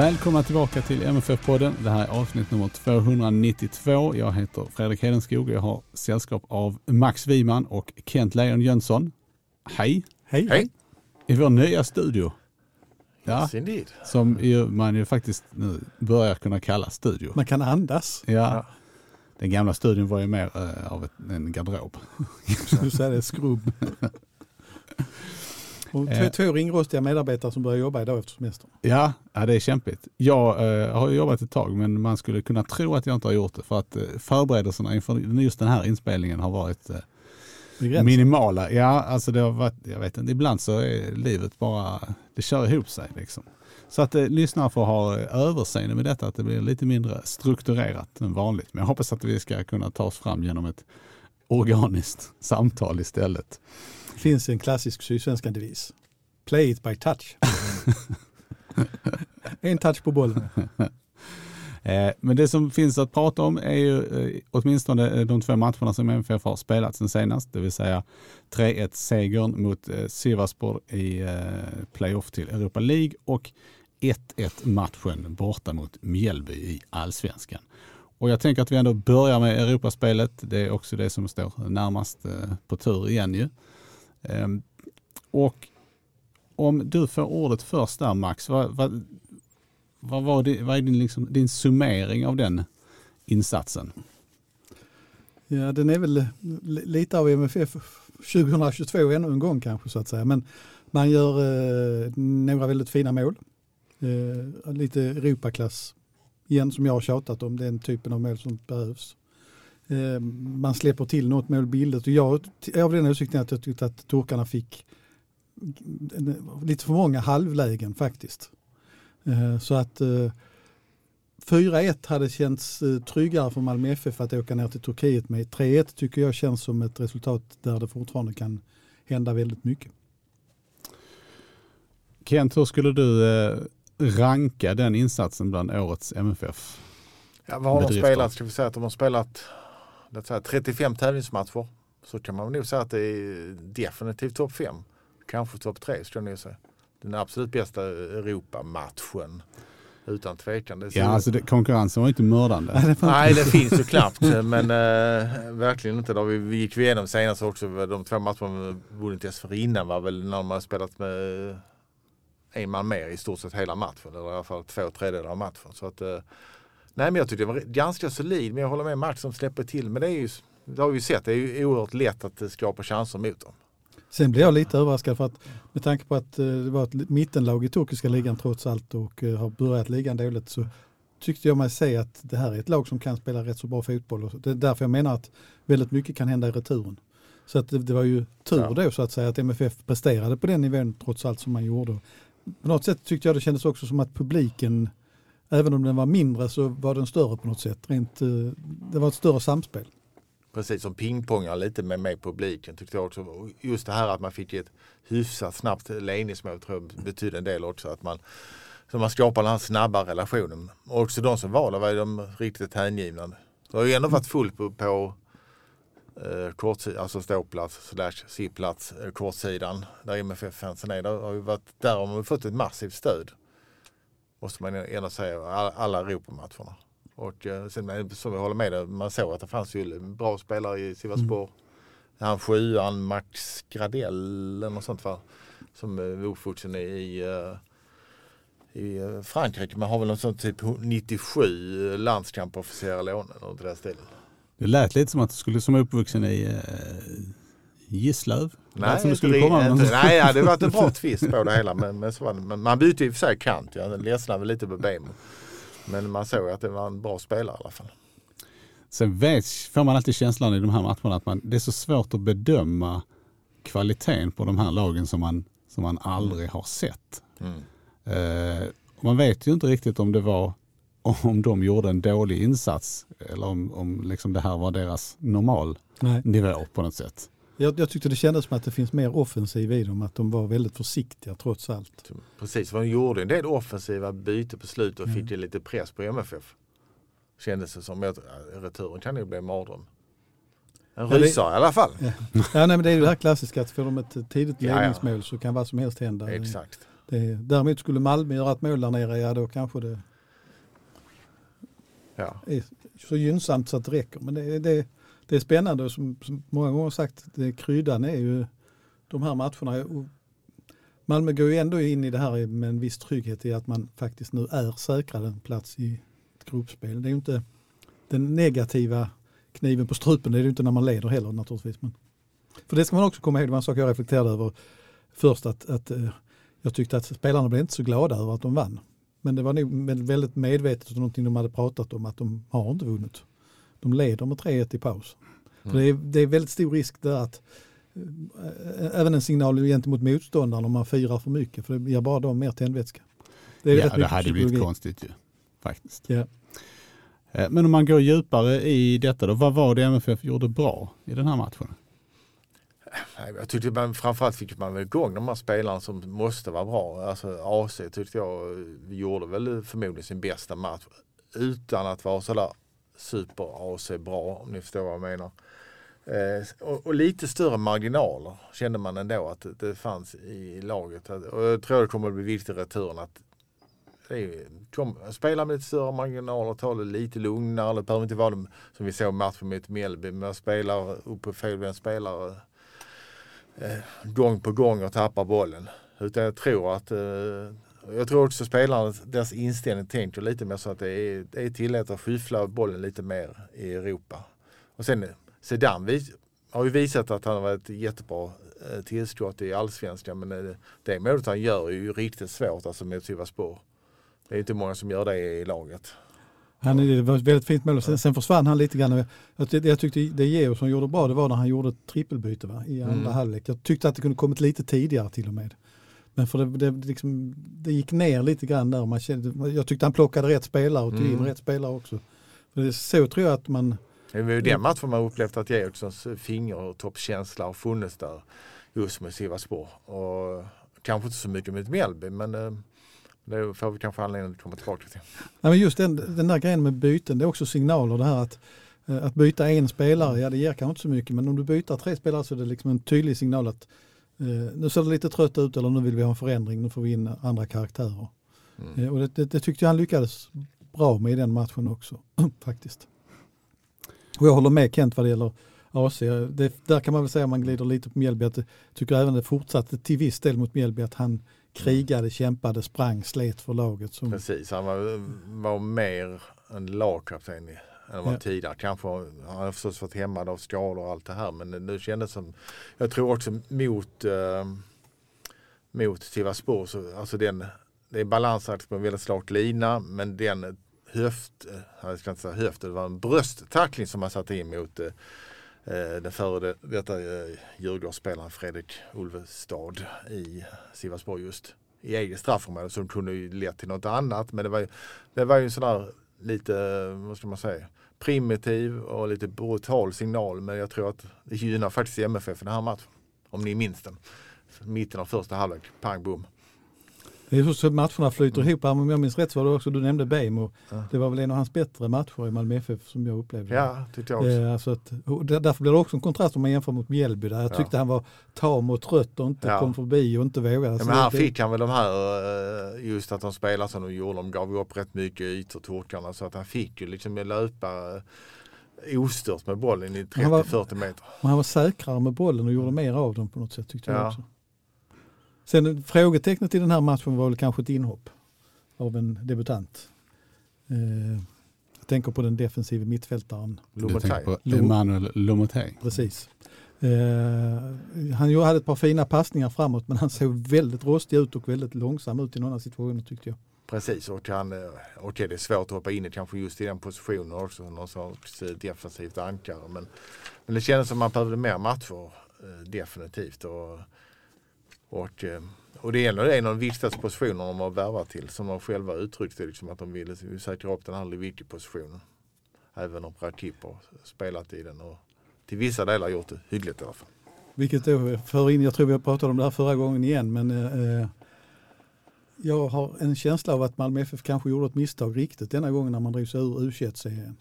Välkomna tillbaka till MFF-podden. Det här är avsnitt nummer 292. Jag heter Fredrik Hedenskog och jag har sällskap av Max Wiman och Kent Leon Jönsson. Hej! Hej! Hej! I vår nya studio. Ja, yes, indeed. Som ju, man ju faktiskt nu börjar kunna kalla studio. Man kan andas. Ja. ja. Den gamla studion var ju mer uh, av ett, en garderob. Du säger det, skrubb. Och två, eh. två ringrostiga medarbetare som börjar jobba idag efter semestern. Ja, ja det är kämpigt. Jag eh, har jobbat ett tag men man skulle kunna tro att jag inte har gjort det för att eh, förberedelserna inför just den här inspelningen har varit eh, minimala. Ja, alltså det har varit, jag vet inte, ibland så är livet bara, det kör ihop sig liksom. Så att eh, lyssnare får ha överseende med detta, att det blir lite mindre strukturerat än vanligt. Men jag hoppas att vi ska kunna ta oss fram genom ett organiskt samtal istället. Finns en klassisk sydsvenska devis. Play it by touch. en touch på bollen. Eh, men det som finns att prata om är ju eh, åtminstone de två matcherna som MFF har spelat sen senast, det vill säga 3-1-segern mot eh, Sivasspor i playoff till Europa League och 1-1 matchen borta mot Mjällby i allsvenskan. Och jag tänker att vi ändå börjar med Europaspelet. Det är också det som står närmast på tur igen ju. Ehm, och om du får ordet först där Max, vad, vad, vad, var det, vad är din, liksom, din summering av den insatsen? Ja, den är väl lite av MFF 2022 ännu en gång kanske så att säga. Men man gör eh, några väldigt fina mål. Eh, lite Europaklass igen som jag har tjatat om, den typen av mål som behövs. Eh, man släpper till något mål billigt och jag är av den åsikten att jag tyckte att turkarna fick lite för många halvlägen faktiskt. Eh, så att 4-1 eh, hade känts tryggare för Malmö FF att åka ner till Turkiet med. 3-1 tycker jag känns som ett resultat där det fortfarande kan hända väldigt mycket. Kent, hur skulle du ranka den insatsen bland årets MFF? Ja, vad har de spelat? Ska vi säga att de har spelat låt säga, 35 tävlingsmatcher så kan man nog säga att det är definitivt topp 5. Kanske topp 3 skulle jag nog säga. Den absolut bästa Europamatchen. Utan tvekan. Det ja, alltså det, konkurrensen var inte mördande. Nej, det finns ju knappt. Men äh, verkligen inte. Då vi, vi gick igenom senast också. De två matcherna vi vunnit dessförinnan var väl när man spelat med en man mer i stort sett hela matchen. Eller i alla fall två tredjedelar av matchen. Så att, äh, Nej men jag tyckte det var ganska solid. Men jag håller med Max som släpper till. Men det är ju, det har vi sett, det är ju oerhört lätt att skapa chanser mot dem. Sen blir jag lite överraskad för att med tanke på att eh, det var ett mittenlag i turkiska ligan trots allt och eh, har börjat ligan dåligt så tyckte jag mig se att det här är ett lag som kan spela rätt så bra fotboll. Det är därför jag menar att väldigt mycket kan hända i returen. Så att det, det var ju tur ja. då så att säga att MFF presterade på den nivån trots allt som man gjorde. På något sätt tyckte jag det kändes också som att publiken även om den var mindre så var den större på något sätt. Rent, eh, det var ett större samspel. Precis som pingpongar lite med, med publiken tyckte jag också. Just det här att man fick ett hyfsat snabbt ledningsmål tror jag betydde en del också. Att man, så man skapar den här snabba relationen. Och också de som var där var ju de riktigt hängivna. Det har ju ändå varit fullt på, på eh, kortsidan, alltså ståplats slash sittplats, eh, kortsidan där MFF-fansen är. Där har ju varit, där har man fått ett massivt stöd måste man ändå säga, alla Europamatcherna. Och eh, sen som jag håller med dig, man såg att det fanns ju bra spelare i Sivasspor. Mm. Han sjuan, Max Gradell eller något sånt fall. Som är eh, i, eh, i Frankrike. Man har väl något sånt typ 97 landskamper för Sierra Leone eller det där stället. Det lät lite som att du skulle som uppvuxen i Gisslöv? Nej, som skulle komma inte, nej ja, det var ett bra twist på det hela. Men, men, så var det. men man bytte i och för sig kant. Jag ledsnade väl lite på Bemo. Men man såg att det var en bra spelare i alla fall. Sen vet, får man alltid känslan i de här matcherna att man, det är så svårt att bedöma kvaliteten på de här lagen som man, som man aldrig har sett. Mm. Eh, man vet ju inte riktigt om det var om de gjorde en dålig insats eller om, om liksom det här var deras normal Nej. nivå på något sätt. Jag, jag tyckte det kändes som att det finns mer offensiv i dem, att de var väldigt försiktiga trots allt. Precis, de gjorde en del offensiva byte på slutet och Mm. fick lite press på MFF. Kändes det som. Jag, returen kan ju bli en mardröm. En Ja, det- rysare i alla fall. Ja. Ja, nej, men det är ju det här klassiska att får de ett tidigt Ja, ja. ledningsmål så kan vad som helst hända. Exakt. Det, däremot skulle Malmö göra ett mål där nere, ja då kanske det Ja. är så gynnsamt så att det räcker. Men det, det, det är spännande och som, som många gånger sagt, det, kryddan är ju de här matcherna. Malmö går ju ändå in i det här med en viss trygghet i att man faktiskt nu är säkrad en plats i ett gruppspel. Det är ju inte den negativa kniven på strupen, det är det ju inte när man leder heller naturligtvis. Men, för det ska man också komma ihåg, det var en sak jag reflekterade över först att, att eh, jag tyckte att spelarna blev inte så glada över att de vann. Men det var nog väldigt medvetet och någonting de hade pratat om att de har inte vunnit. De leder med 3-1 i paus. För det, är, det är väldigt stor risk där att eh, även en signal gentemot motståndaren om man firar för mycket för det ger bara dem mer tändvätska. Det är rätt ja, det hade blivit psykologi. konstigt ju. Faktiskt. Ja. Eh, Men om man går djupare i detta då, vad var det MFF gjorde bra i den här matchen? Jag tyckte man, framförallt fick man väl igång de här spelarna som måste vara bra. Alltså AC tyckte jag vi gjorde väl förmodligen sin bästa match utan att vara sådär super AC bra om ni förstår vad jag menar. Eh, och, och lite större marginaler kände man ändå att det, det fanns i laget. Och jag tror det kommer att bli viktigt i returen att är, kom, spela med lite större marginaler, ta det lite lugnare. Det behöver inte vara de, som vi såg matchen mot Mjällby, men spelar upp på fel spelare eh, gång på gång och tappar bollen. Utan jag tror att eh, jag tror också spelarna, deras inställning tänker lite mer så att det är, det är tillåtet att skyffla bollen lite mer i Europa. Och sen Sedan vis, har ju visat att han har varit jättebra eh, tillskott i allsvenskan men eh, det målet han gör är ju riktigt svårt alltså mot Sivasspor. Det är inte många som gör det i laget. Han, det var ett väldigt fint mål. Sen, sen försvann han lite grann. Jag, tyckte- jag tyckte det Geo som gjorde bra det var när han gjorde ett trippelbyte va, i andra Mm. halvlek. Jag tyckte att det kunde kommit lite tidigare till och med. Men för det, det, liksom, det gick ner lite grann där. Man kände, jag tyckte han plockade rätt spelare och tog in Mm. rätt spelare också. För det så tror jag att man, Det var ju den matchen man upplevt att Georgssons fingertoppskänsla har funnits där just med Sivasspor. Och kanske inte så mycket med Mjällby men eh, det får vi kanske anledning att komma tillbaka till. Nej, men just den, den där grejen med byten, det är också signaler det här att, eh, att byta en spelare, ja det ger kanske inte så mycket, men om du byter tre spelare så är det liksom en tydlig signal att nu ser det lite trött ut eller nu vill vi ha en förändring, nu får vi in andra karaktärer. Mm. Eh, och det, det, det tyckte jag han lyckades bra med i den matchen också, faktiskt. Och jag håller med Kent vad det gäller AC. Det, där kan man väl säga om man glider lite på Mjällby att jag tycker även det fortsatte till viss del mot Mjällby att han krigade, kämpade, sprang, slet för laget. Som, Precis, han var, var mer en lagkapten än vad Ja. tidigare. Kanske har han har förstås varit hämmad av skador och allt det här men nu kändes det som, jag tror också mot, eh, mot Sivasspor så alltså den, det är balansakt på en väldigt slak lina men den höft, eh, jag ska inte säga höft, det var en brösttackling som man satte in mot eh, eh, den före detta eh, Djurgårdsspelaren Fredrik Ulvestad i Sivasspor just i eget straffområde som kunde ju lett till något annat. Men det var ju, det var ju en sån där lite, vad ska man säga, primitiv och lite brutal signal. Men jag tror att det gynnar faktiskt MFF i den här matchen. Om ni minns den. Mitten av första halvlek, pang bom. Det är så matcherna flyter ihop. Om jag minns rätt så var det också, du nämnde Bejmo. Ja. Det var väl en av hans bättre matcher i Malmö FF som jag upplevde. Ja, tyckte jag också. Eh, alltså att, därför blir det också en kontrast om man jämför mot Mjällby där jag Ja. tyckte han var tam och trött och inte Ja. kom förbi och inte vågade. Ja, men här det- fick han väl de här, eh, just att de spelade som de gjorde, de gav upp rätt mycket ytor turkarna så att han fick ju liksom löpa eh, ostört med bollen i Han var- 30-40 meter. Men han var säkrare med bollen och gjorde mer av den på något sätt tyckte jag Ja. också. Sen frågetecknet i den här matchen var väl kanske ett inhopp av en debutant. Eh, jag tänker på den defensiva mittfältaren. Du tänker Lomotaj. på Lo- Emanuel Lomotey. Precis. Eh, han ju hade ett par fina passningar framåt men han såg väldigt rostig ut och väldigt långsam ut i några situationer tyckte jag. Precis, och han, eh, okej det är svårt att hoppa in i kanske just i den positionen också, någon sorts eh, defensivt ankare. Men, men det kändes som att man behövde mer matcher eh, definitivt. Och, och, eh, och det är en av de viktigaste positionerna de har värvat till som de själva uttryckte liksom att de ville säkra upp den här Lewicki-positionen. Även om Rakip har spelat i den och till vissa delar gjort det hyggligt i alla fall. Vilket då för in, jag tror vi pratade om det här förra gången igen, men eh, eh jag har en känsla av att Malmö FF kanske gjorde ett misstag riktigt denna gången när man drog sig ur u serien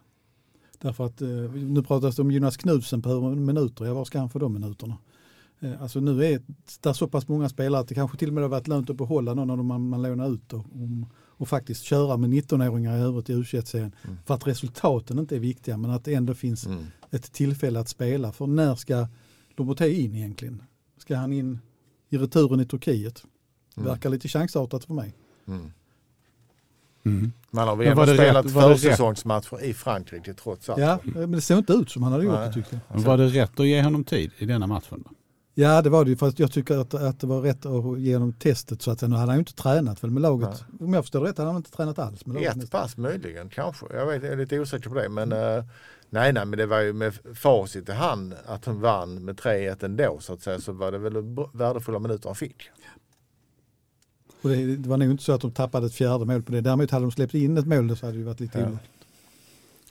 Därför att eh, nu pratas det om Jonas Knudsen på minuter, ja var ska han få de minuterna? Eh, alltså nu är det så pass många spelare att det kanske till och med har varit lönt att behålla någon av dem man, man lånar ut och, och, faktiskt köra med 19-åringar i övrigt i u serien mm. För att resultaten inte är viktiga men att det ändå finns mm. ett tillfälle att spela. För när ska Loboté in egentligen? Ska han in i returen i Turkiet? Mm. Verkar lite chansartat för mig. Mm. Mm. Man har väl spelat försäsongsmatcher i Frankrike trots allt. Ja, men det ser inte ut som han hade gjort det tyckte jag. Var det rätt att ge honom tid i denna matchen? Då? Ja det var det ju, fast jag tycker att, att det var rätt att ge honom testet så att nu hade han ju inte tränat väl med laget. Ja. Om jag förstår rätt hade han inte tränat alls. Med laget Ett pass möjligen kanske, jag, vet, jag är lite osäker på det. Men uh, nej, nej, men det var ju med facit i hand att han vann med 3-1 ändå så att säga så var det väl värdefulla minuter han fick. Och det, det, var nog inte så att de tappade ett fjärde mål på det. Däremot hade de släppt in ett mål så hade det varit lite ja.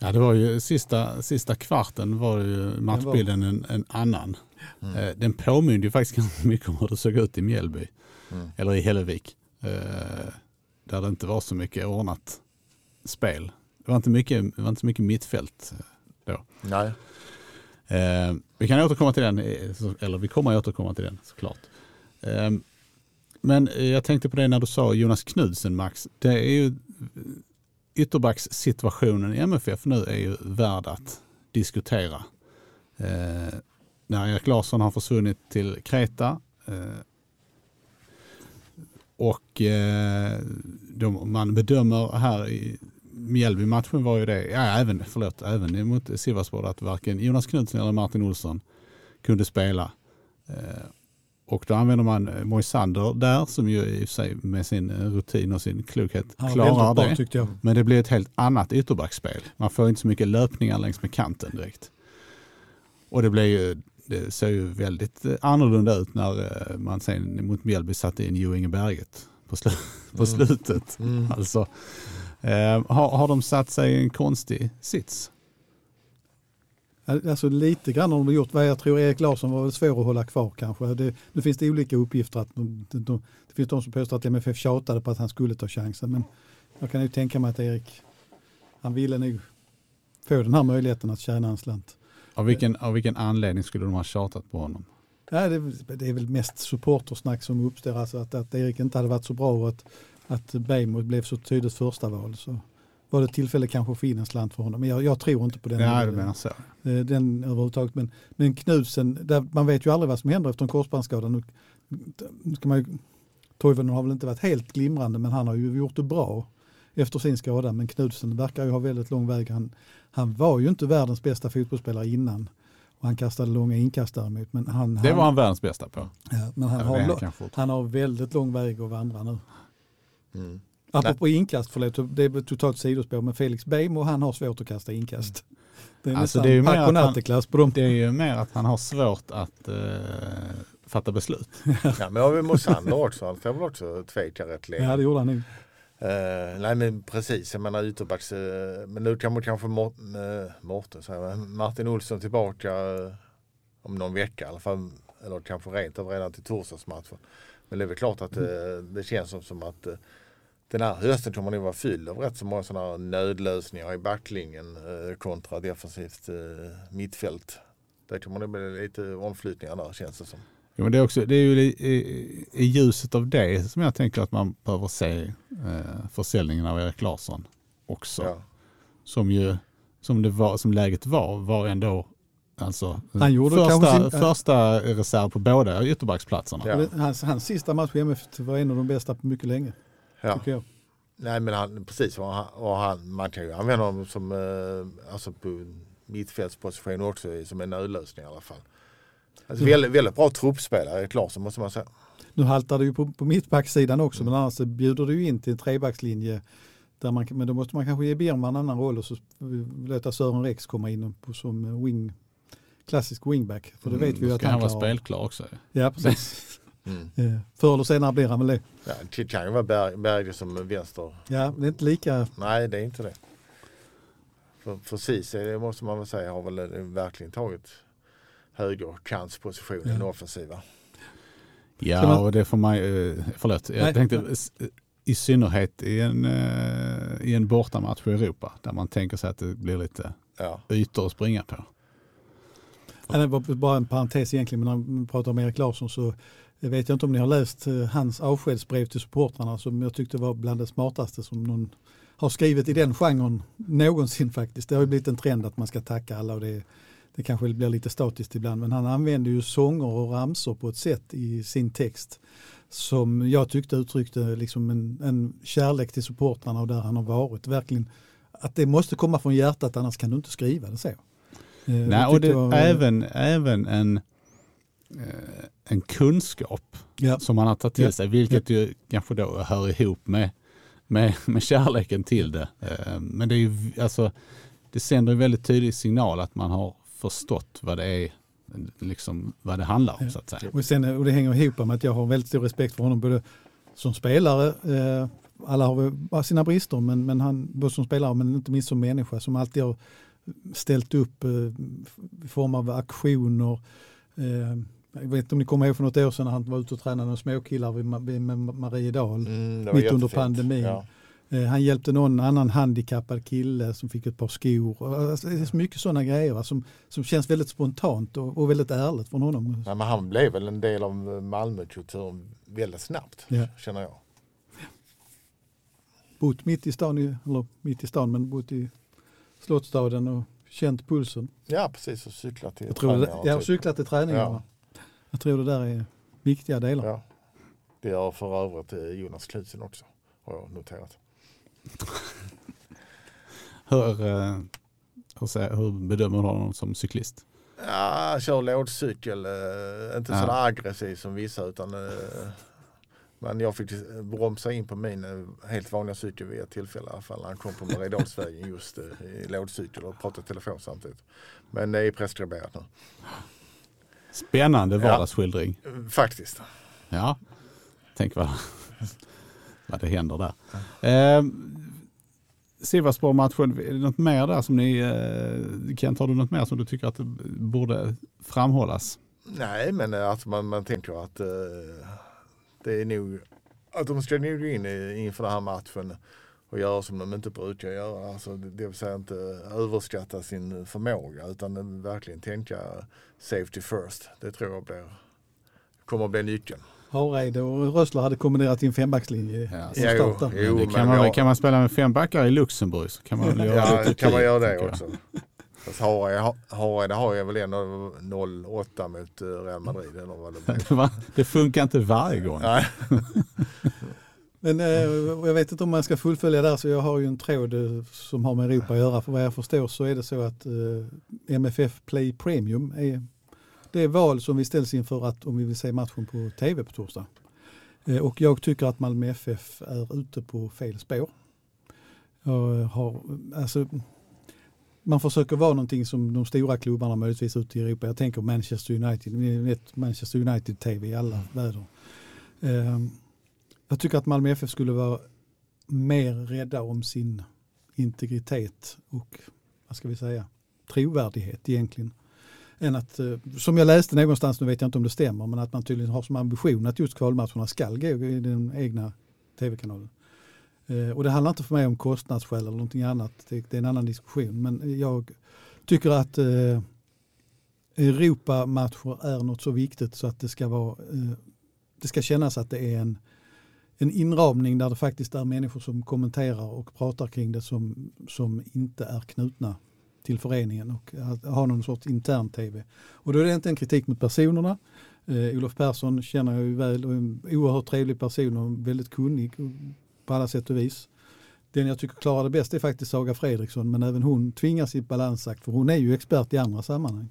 Ja, det var ju sista, sista kvarten var ju matchbilden en, en annan. Mm. Eh, den påminner ju faktiskt ganska mycket om hur det såg ut i Mjällby. Mm. Eller i Hällevik. Eh, där det inte var så mycket ordnat spel. Det var inte mycket, det var inte så mycket mittfält eh, då. Nej. Vi kan återkomma till den, eller vi kommer att återkomma till den såklart. Men jag tänkte på det när du sa Jonas Knudsen Max. Det är ju ytterbackssituationen i MFF nu är ju värd att diskutera. Eh, när Erik Larsson har försvunnit till Kreta eh, och eh, de, man bedömer här i Mjällby-matchen var ju det, ja, även, förlåt, även mot Sivasspor att varken Jonas Knutsson eller Martin Olsson kunde spela. Eh, och då använder man eh, Moisander där som ju i sig med sin eh, rutin och sin klokhet ja, klarar det. Bra, Men det blir ett helt annat ytterbackspel. Man får inte så mycket löpningar längs med kanten direkt. Och det blir ju, det ser ju väldigt eh, annorlunda ut när man sen mot Mjällby satte in Jo Inge Berget på, sl på mm. slutet. Mm. Alltså, eh, har, har de satt sig i en konstig sits? Alltså lite grann har de gjort vad jag tror Erik Larsson var väl svår att hålla kvar kanske. Det, nu finns det olika uppgifter. Att de, de, det finns de som påstår att MFF tjatade på att han skulle ta chansen. Men jag kan ju tänka mig att Erik, han ville nog få den här möjligheten att tjäna en slant. Av vilken, av vilken anledning skulle de ha tjatat på honom? Ja, det, det är väl mest supportersnack som uppstår. Alltså att, att Erik inte hade varit så bra och att, att Bejmo blev så tydligt första val. Så var det tillfälle kanske att få in en slant för honom. Men jag, jag tror inte på den. Ja, du menar så. Eh, den överhuvudtaget. Men, men Knudsen, där, man vet ju aldrig vad som händer efter en korsbandsskada. Nu, nu ska man ju, Toivonen har väl inte varit helt glimrande men han har ju gjort det bra efter sin skada. Men Knudsen verkar ju ha väldigt lång väg. Han, han var ju inte världens bästa fotbollsspelare innan. Och han kastade långa inkast däremot. Men han, det var han världens bästa på. Ja, men han, har, han, han har väldigt lång väg att vandra nu. Mm. Apropå Nej. inkast, förlåt, det är totalt sidospår, men Felix Beijmo han har svårt att kasta inkast. Det är alltså det är ju mer att han, på dem. Det är ju mer att han har svårt att uh, fatta beslut. ja, men har vi Mosander också, han får väl också tveka rätt länge. Ja, det gjorde han nog. Uh, nej men precis, jag menar ytterbacks, uh, men nu kan man kanske Mårten, uh, Mårten säger Martin Olsson tillbaka uh, om någon vecka i alla fall. Eller kanske rent av redan till torsdagsmatchen. Men det är väl klart att mm. det känns som, som att den här hösten kommer nog vara fylld av rätt så många sådana nödlösningar i backlinjen eh, kontra defensivt eh, mittfält. Det kommer nog bli lite omflyttningar där känns det som. Ja, men det, är också, det är ju i, i, i ljuset av det som jag tänker att man behöver se eh, försäljningen av Erik Larsson också. Ja. Som ju, som, det var, som läget var, var ändå Alltså han gjorde första, sin, första reserv på båda ytterbacksplatserna. Ja. Hans, hans sista match i MF var en av de bästa på mycket länge. Ja. jag. Nej men han, precis, och han, och han, man kan ju använda honom som eh, alltså på mittfältsposition också som en nödlösning i alla fall. Alltså, mm. väldigt, väldigt bra truppspelare, Klasen måste man säga. Nu haltar det ju på, på mittbacksidan också men annars så bjuder du ju in till en trebackslinje. Där man, men då måste man kanske ge Björnman en annan roll och så låta Sören Rex komma in på, som wing, klassisk wingback. För det vet vi ju att han han vara spelklar också. Ja, precis. Mm. Eh, Förr eller senare blir han väl det. Ja, det kan ju vara Berg, Berge som vänster. Ja, det är inte lika Nej, det är inte det. För, för Ceesay, det måste man väl säga, har väl eh, verkligen tagit högerkantspositionen i Ja. offensiva. Ja, och det får man ju, förlåt, jag Nej. tänkte s- i synnerhet i en, eh, i en bortamatch i Europa där man tänker sig att det blir lite Ja. ytor att springa på. Ja, Det var bara en parentes egentligen, men när man pratar om Erik Larsson så vet jag inte om ni har läst eh, hans avskedsbrev till supportrarna som jag tyckte var bland det smartaste som någon har skrivit i den genren någonsin faktiskt. Det har ju blivit en trend att man ska tacka alla och det, det kanske blir lite statiskt ibland men han använder ju sånger och ramsor på ett sätt i sin text som jag tyckte uttryckte liksom en, en kärlek till supportrarna och där han har varit. Verkligen att det måste komma från hjärtat annars kan du inte skriva det så. Eh, Nej, och det, var- även, även en, en kunskap ja. som man har tagit till Ja. sig, vilket ju kanske då hör ihop med, med, med kärleken till det. Eh, Men det, är ju, alltså, det sänder en väldigt tydlig signal att man har förstått vad det är, liksom, vad det handlar om Ja. så att säga. Och, sen, och det hänger ihop med att jag har väldigt stor respekt för honom både som spelare, eh, alla har sina brister, men, men han både som spelare men inte minst som människa som alltid har ställt upp eh, i form av aktioner. Eh, jag vet inte om ni kommer ihåg för något år sedan när han var ute och tränade med småkillar vid, vid med Mariedal. Mm, Mitt under pandemin. Ja. Eh, han hjälpte någon annan handikappad kille som fick ett par skor. Alltså, det är så mycket sådana grejer va, som, som känns väldigt spontant och, och väldigt ärligt från honom. Nej, men han blev väl en del av Malmökulturen väldigt snabbt, Ja. känner jag. bott mitt i stan, eller mitt i stan, men bott i Slottsstaden och känt pulsen. Ja, precis. Och cyklat till Jag tror det, träningar och jag har typ. cyklat till träningarna. Ja. Jag tror det där är viktiga delar. Ja. Det gör för övrigt eh, Jonas Knutsen också, har jag noterat. Hur, eh, hur, hur bedömer du honom som cyklist? Ja, kör lådcykel, eh, inte Ja. sådär aggressiv som vissa utan men jag fick bromsa in på min helt vanliga cykel vid ett tillfälle i alla fall. Han kom på Mariedalsvägen just i lådcykel och pratade telefon samtidigt. Men det är preskriberat nu. Spännande Ja. vardagsskildring. Eh, Faktiskt. Ja, tänk vad, vad det händer där. Eh, Sivasspår-matchen, är det något mer där som ni, eh, Kent, har du något mer som du tycker att det borde framhållas? Nej, men eh, att man, man tänker att eh, det är nog att de ska nog gå in inför den här matchen och göra som de inte brukar göra. Alltså, det det vill säga inte överskatta sin förmåga utan verkligen tänka safety first. Det tror jag blir, kommer att bli nyckeln. Hareide och Rössler hade kombinerat i en fembackslinje Ja, Ja, jo, jo. det kan, man, har- kan man spela med fem backar i Luxemburg så kan man väl göra det Ja, Turkiet, kan man göra det jag. också. Fast Hareide har ju väl ändå 0-8 mot eh, Real Madrid eller vad det. Det, var, det funkar inte varje gång. Nej. Men eh, jag vet inte om man ska fullfölja där så jag har ju en tråd eh, som har med Europa att göra. För vad jag förstår så är det så att eh, MFF Play Premium är det är val som vi ställs inför att om vi vill se matchen på tv på torsdag. Eh, och jag tycker att Malmö FF är ute på fel spår. Jag har, alltså, man försöker vara någonting som de stora klubbarna möjligtvis ute i Europa. Jag tänker Manchester United, ni vet Manchester United TV i alla väder. Ehm, jag tycker att Malmö FF skulle vara mer rädda om sin integritet och vad ska vi säga, trovärdighet egentligen. Än att, eh, som jag läste någonstans, nu vet jag inte om det stämmer, men att man tydligen har som ambition att just kvalmatcherna ska gå i den egna tv-kanalen. Eh, och det handlar inte för mig om kostnadsskäl eller någonting annat, det, är en annan diskussion. Men jag tycker att eh, Europamatcher är något så viktigt så att det ska vara, det ska kännas att det är en en inramning där det faktiskt är människor som kommenterar och pratar kring det som, som inte är knutna till föreningen och har någon sorts intern tv. Och då är det inte en kritik mot personerna. Eh, Olof Persson känner jag ju väl och är en oerhört trevlig person och väldigt kunnig på alla sätt och vis. Den jag tycker klarar det bäst är faktiskt Saga Fredriksson men även hon tvingas i ett balansakt för hon är ju expert i andra sammanhang.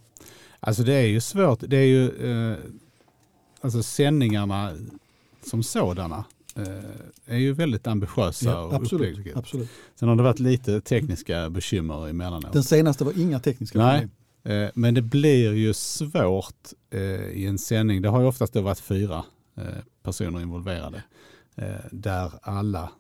Alltså det är ju svårt. Det är ju, eh, alltså sändningarna som sådana är ju väldigt ambitiösa Ja, och absolut. Sen har det varit lite tekniska bekymmer emellanåt. Den senaste var inga tekniska Nej. problem. Eh, Men det blir ju svårt eh, i en sändning. Det har ju oftast då varit fyra eh, personer involverade. eh, Där alla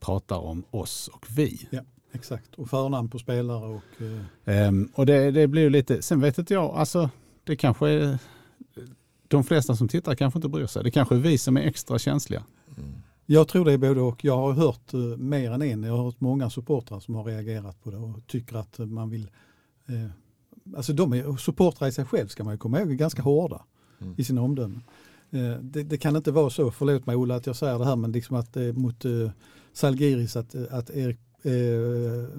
pratar om oss och vi. Exakt, och förnamn på spelare och eh, Ehm, Och det, det blir ju lite, sen vet inte jag, alltså det kanske är, de flesta som tittar kanske inte bryr sig. Det kanske är vi som är extra känsliga. Jag tror det är både och. Jag har hört eh, mer än en. Jag har hört många supportrar som har reagerat på det och tycker att man vill... Eh, alltså de är, supportrar i sig själv ska man ju komma ihåg är ganska hårda Mm. i sina omdömen. Eh, det, det kan inte vara så, förlåt mig Ola att jag säger det här, men liksom att eh, mot eh, Salgiris att, att Erik, eh,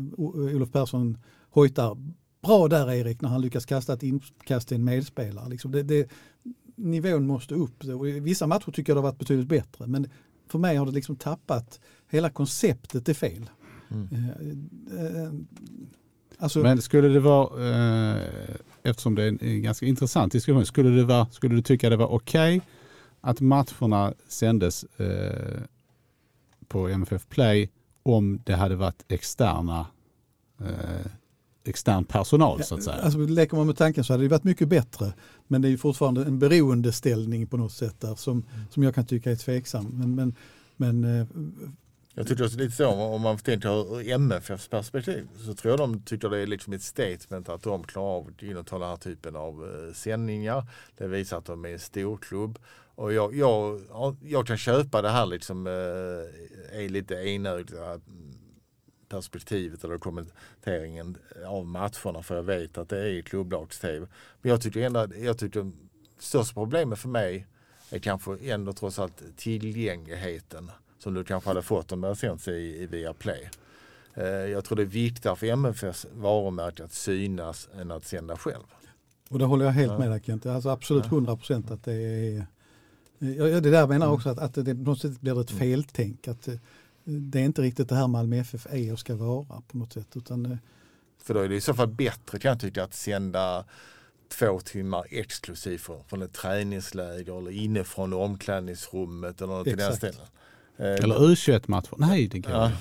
Olof Persson hojtar bra där Erik när han lyckas kasta ett inkast till en medspelare. Liksom det, det, nivån måste upp. I vissa matcher tycker jag det har varit betydligt bättre. Men för mig har det liksom tappat, hela konceptet är fel. Mm. Eh, eh, alltså, Men skulle det vara, eh, eftersom det är en, ganska intressant diskussion, skulle, det vara, skulle du tycka det var okej att matcherna sändes eh, på MFF Play om det hade varit externa eh, extern personal så att säga? Alltså, leker man med tanken så hade det varit mycket bättre. Men det är ju fortfarande en beroendeställning på något sätt där som, som jag kan tycka är tveksam. Men, men, men eh, Jag tycker också lite så, om man tänker ur MFFs perspektiv så tror jag de tycker det är liksom ett statement att de klarar av att ta den här typen av eh, sändningar. Det visar att de är en storklubb. Och jag, jag, jag kan köpa det här liksom är lite enögda mm, perspektivet eller kommenteringen av matcherna för jag vet att det är klubblags-tv. Men jag tycker ändå, jag tycker största problemet för mig är kanske ändå trots allt tillgängligheten som du kanske hade fått om det sänts i, i Viaplay. Eh, jag tror det är viktigare för MFFs varumärke att synas än att sända själv. Och det håller jag helt Ja. med dig Kent. Alltså absolut Ja. 100 procent att det är... Ja, ja, det där menar jag också att, att det på något sätt blir ett Mm. feltänk. Att eh, det är inte riktigt det här Malmö FF är och ska vara på något sätt. Utan, eh, För då är det i så fall bättre kan jag tycka att sända två timmar exklusivt från, från ett träningsläger eller inifrån omklädningsrummet eller något i den Exakt. stilen. Eh, Eller U21-matcher? Nej, det går Ja.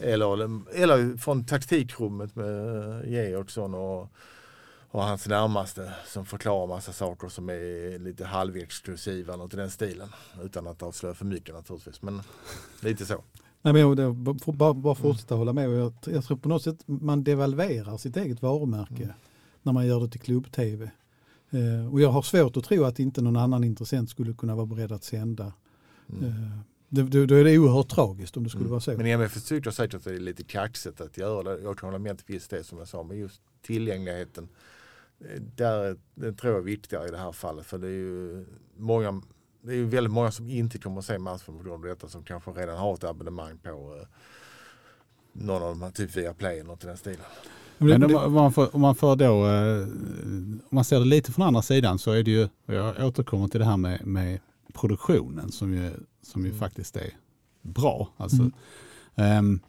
Eller, eller från taktikrummet med Georgsson och, och hans närmaste som förklarar massa saker som är lite halvexklusiva och till den stilen. Utan att avslöja för mycket naturligtvis. Men lite så. nej, men jag, bara, bara fortsätta hålla med. Jag, jag tror på något sätt man devalverar sitt eget varumärke Mm. när man gör det till klubb-tv. Eh, och jag har svårt att tro att inte någon annan intressent skulle kunna vara beredd att sända. Mm. Eh, då är det oerhört tragiskt om det skulle Mm. vara så. Men MFF tycker säkert att det är lite kaxigt att göra det. Jag kan hålla med till viss del som jag sa. Men just tillgängligheten. Där, den tror jag är viktigare i det här fallet. För det är ju många det är ju väldigt många som inte kommer att se matchen på grund av detta som kanske redan har ett abonnemang på eh, någon av de här, typ via play eller något i den stilen. Men det- Men det- om man, får, om man får då, eh, om man ser det lite från andra sidan så är det ju, och jag återkommer till det här med, med produktionen som ju, som ju Mm. faktiskt är bra. Alltså, Mm. ehm,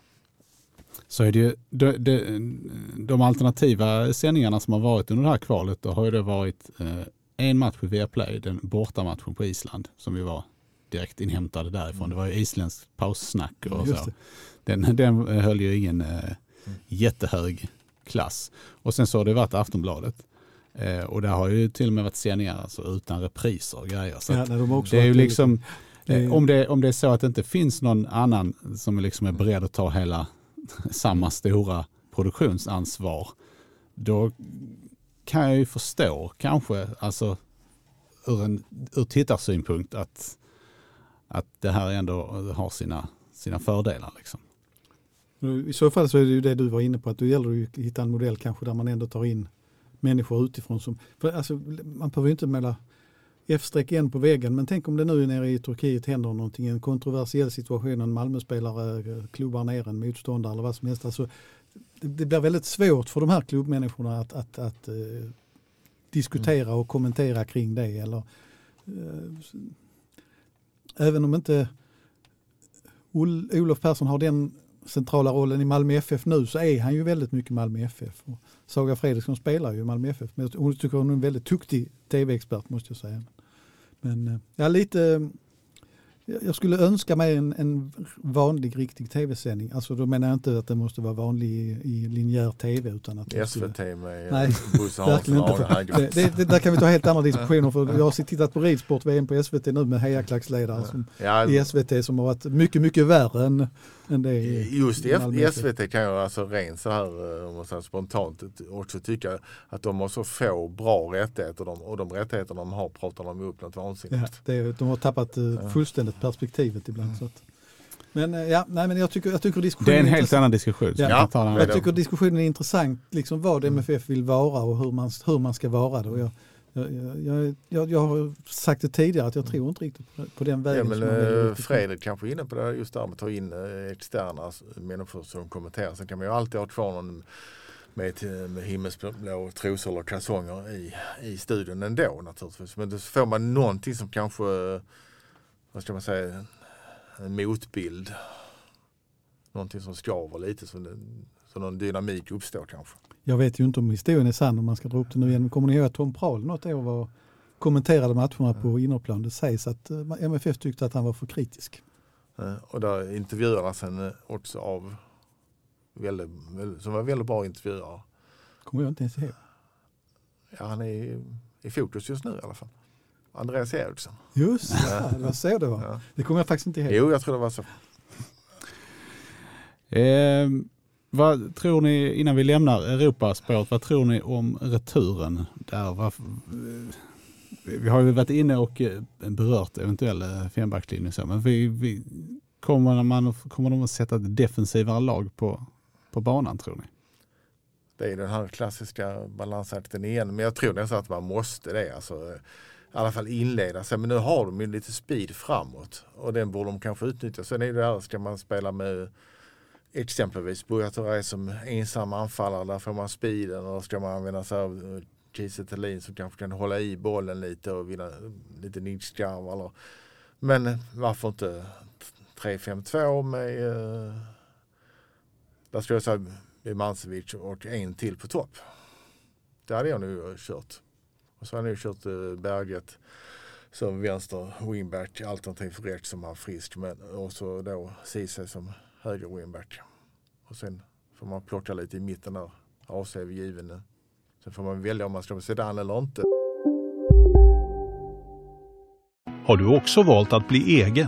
så är det ju, de, de, de alternativa sändningarna som har varit under det här kvalet, då har ju det varit eh, en match på Viaplay, den bortamatchen på Island som vi var direkt inhämtade därifrån. Det var ju isländskt paussnack och så. det. Den, den höll ju ingen eh, jättehög klass. Och sen så har det varit Aftonbladet. Eh, och där har ju till och med varit sändningar alltså, utan repriser och grejer. Så Ja, de det är ju liksom, Det eh, om, det, om det är så att det inte finns någon annan som liksom är beredd att ta hela samma stora produktionsansvar, då kan jag ju förstå kanske, alltså ur, en, ur tittarsynpunkt att, att det här ändå har sina, sina fördelar. Liksom. I så fall så är det ju det du var inne på, att då gäller det att hitta en modell kanske där man ändå tar in människor utifrån. Som, för alltså, man behöver ju inte måla Igen på väggen, men tänk om det nu nere i Turkiet händer någonting, en kontroversiell situation, en Malmöspelare eh, klubbar ner en motståndare eller vad som helst. Alltså, det, det blir väldigt svårt för de här klubbmänniskorna att, att, att eh, diskutera och kommentera kring det. Eller, eh, även om inte Ol- Olof Persson har den centrala rollen i Malmö FF nu så är han ju väldigt mycket Malmö FF. Och Saga Fredriksson spelar ju i Malmö FF. Men hon tycker hon är en väldigt duktig tv-expert måste jag säga. Men eh, ja, lite jag skulle önska mig en, en vanlig riktig tv-sändning. Alltså då menar jag inte att det måste vara vanlig i, i linjär tv. Utan att SVT skulle... med Nej, verkligen inte. Det, det, det, där kan vi ta helt andra diskussioner. För jag har tittat på ridsport-VM på SVT nu med hejaklacksledare som, ja. i SVT som har varit mycket, mycket värre än, än det i Just i SVT kan jag alltså rent så här eh, om man spontant också tycka att de har så få bra rättigheter de, och de rättigheter de har pratar de upp något vansinnigt. Ja, det, de har tappat uh, fullständigt perspektivet ibland. Mm. Så att. Men eh, ja, nej, men jag tycker, jag tycker diskussionen Det är en helt annan diskussion. Ja. Jag, jag tycker diskussionen är intressant, liksom vad MFF vill vara och hur man, hur man ska vara det. Och jag, jag, jag, jag, har sagt det tidigare att jag tror inte riktigt på, den vägen. Ja, men, äh, Fredrik kanske är inne på det just där med att ta in äh, externa människor som kommenterar. Sen kan man ju alltid ha kvar någon med, med himmelsblå trosor eller kalsonger i, i studion ändå naturligtvis. Men då får man någonting som kanske vad ska man säga, en motbild. Någonting som skaver lite så, så någon dynamik uppstår kanske. Jag vet ju inte om historien är sann om man ska dra upp det nu igen. Kommer ni ihåg att Tom Prahl något år var, kommenterade matcherna på innerplan? Det sägs att eh, MFF tyckte att han var för kritisk. Och där intervjuades han eh, också av väldigt, som var väldigt bra intervjuare. Kommer jag inte ens ihåg. Ja, han är i, i fokus just nu i alla fall. Andreas Eriksson. Just ja, det var så det var. Ja. Det kommer jag faktiskt inte ihåg. Jo, jag tror det var så. Eh, vad tror ni, innan vi lämnar Europaspåret, vad tror ni om returen? Där, vi har ju varit inne och eh, berört eventuell eh, fembackslinje men vi, vi, kommer, man, kommer de att sätta ett defensivare lag på, på banan tror ni? Det är den här klassiska balansakten igen, men jag tror nästan att man måste det. Alltså, i alla fall inleda sig. Men nu har de ju lite speed framåt och den borde de kanske utnyttja. Sen är det där, ska man spela med exempelvis Buya som ensam anfallare, där får man speeden. och ska man använda sig av eh, Kiese Thelin som kanske kan hålla i bollen lite och vinna lite nickskarv. Men varför inte 3-5-2 med, eh, där skulle jag säga, Mancevic och en till på topp. Det hade jag nog kört. Och så har han nu kört eh, Berget som vänster wingback alternativt rätt som han frisk. Men, och så då Ceesay som höger wingback. Och sen får man plocka lite i mitten där. AC är given nu. Sen får man välja om man ska med sedan eller inte. Har du också valt att bli egen?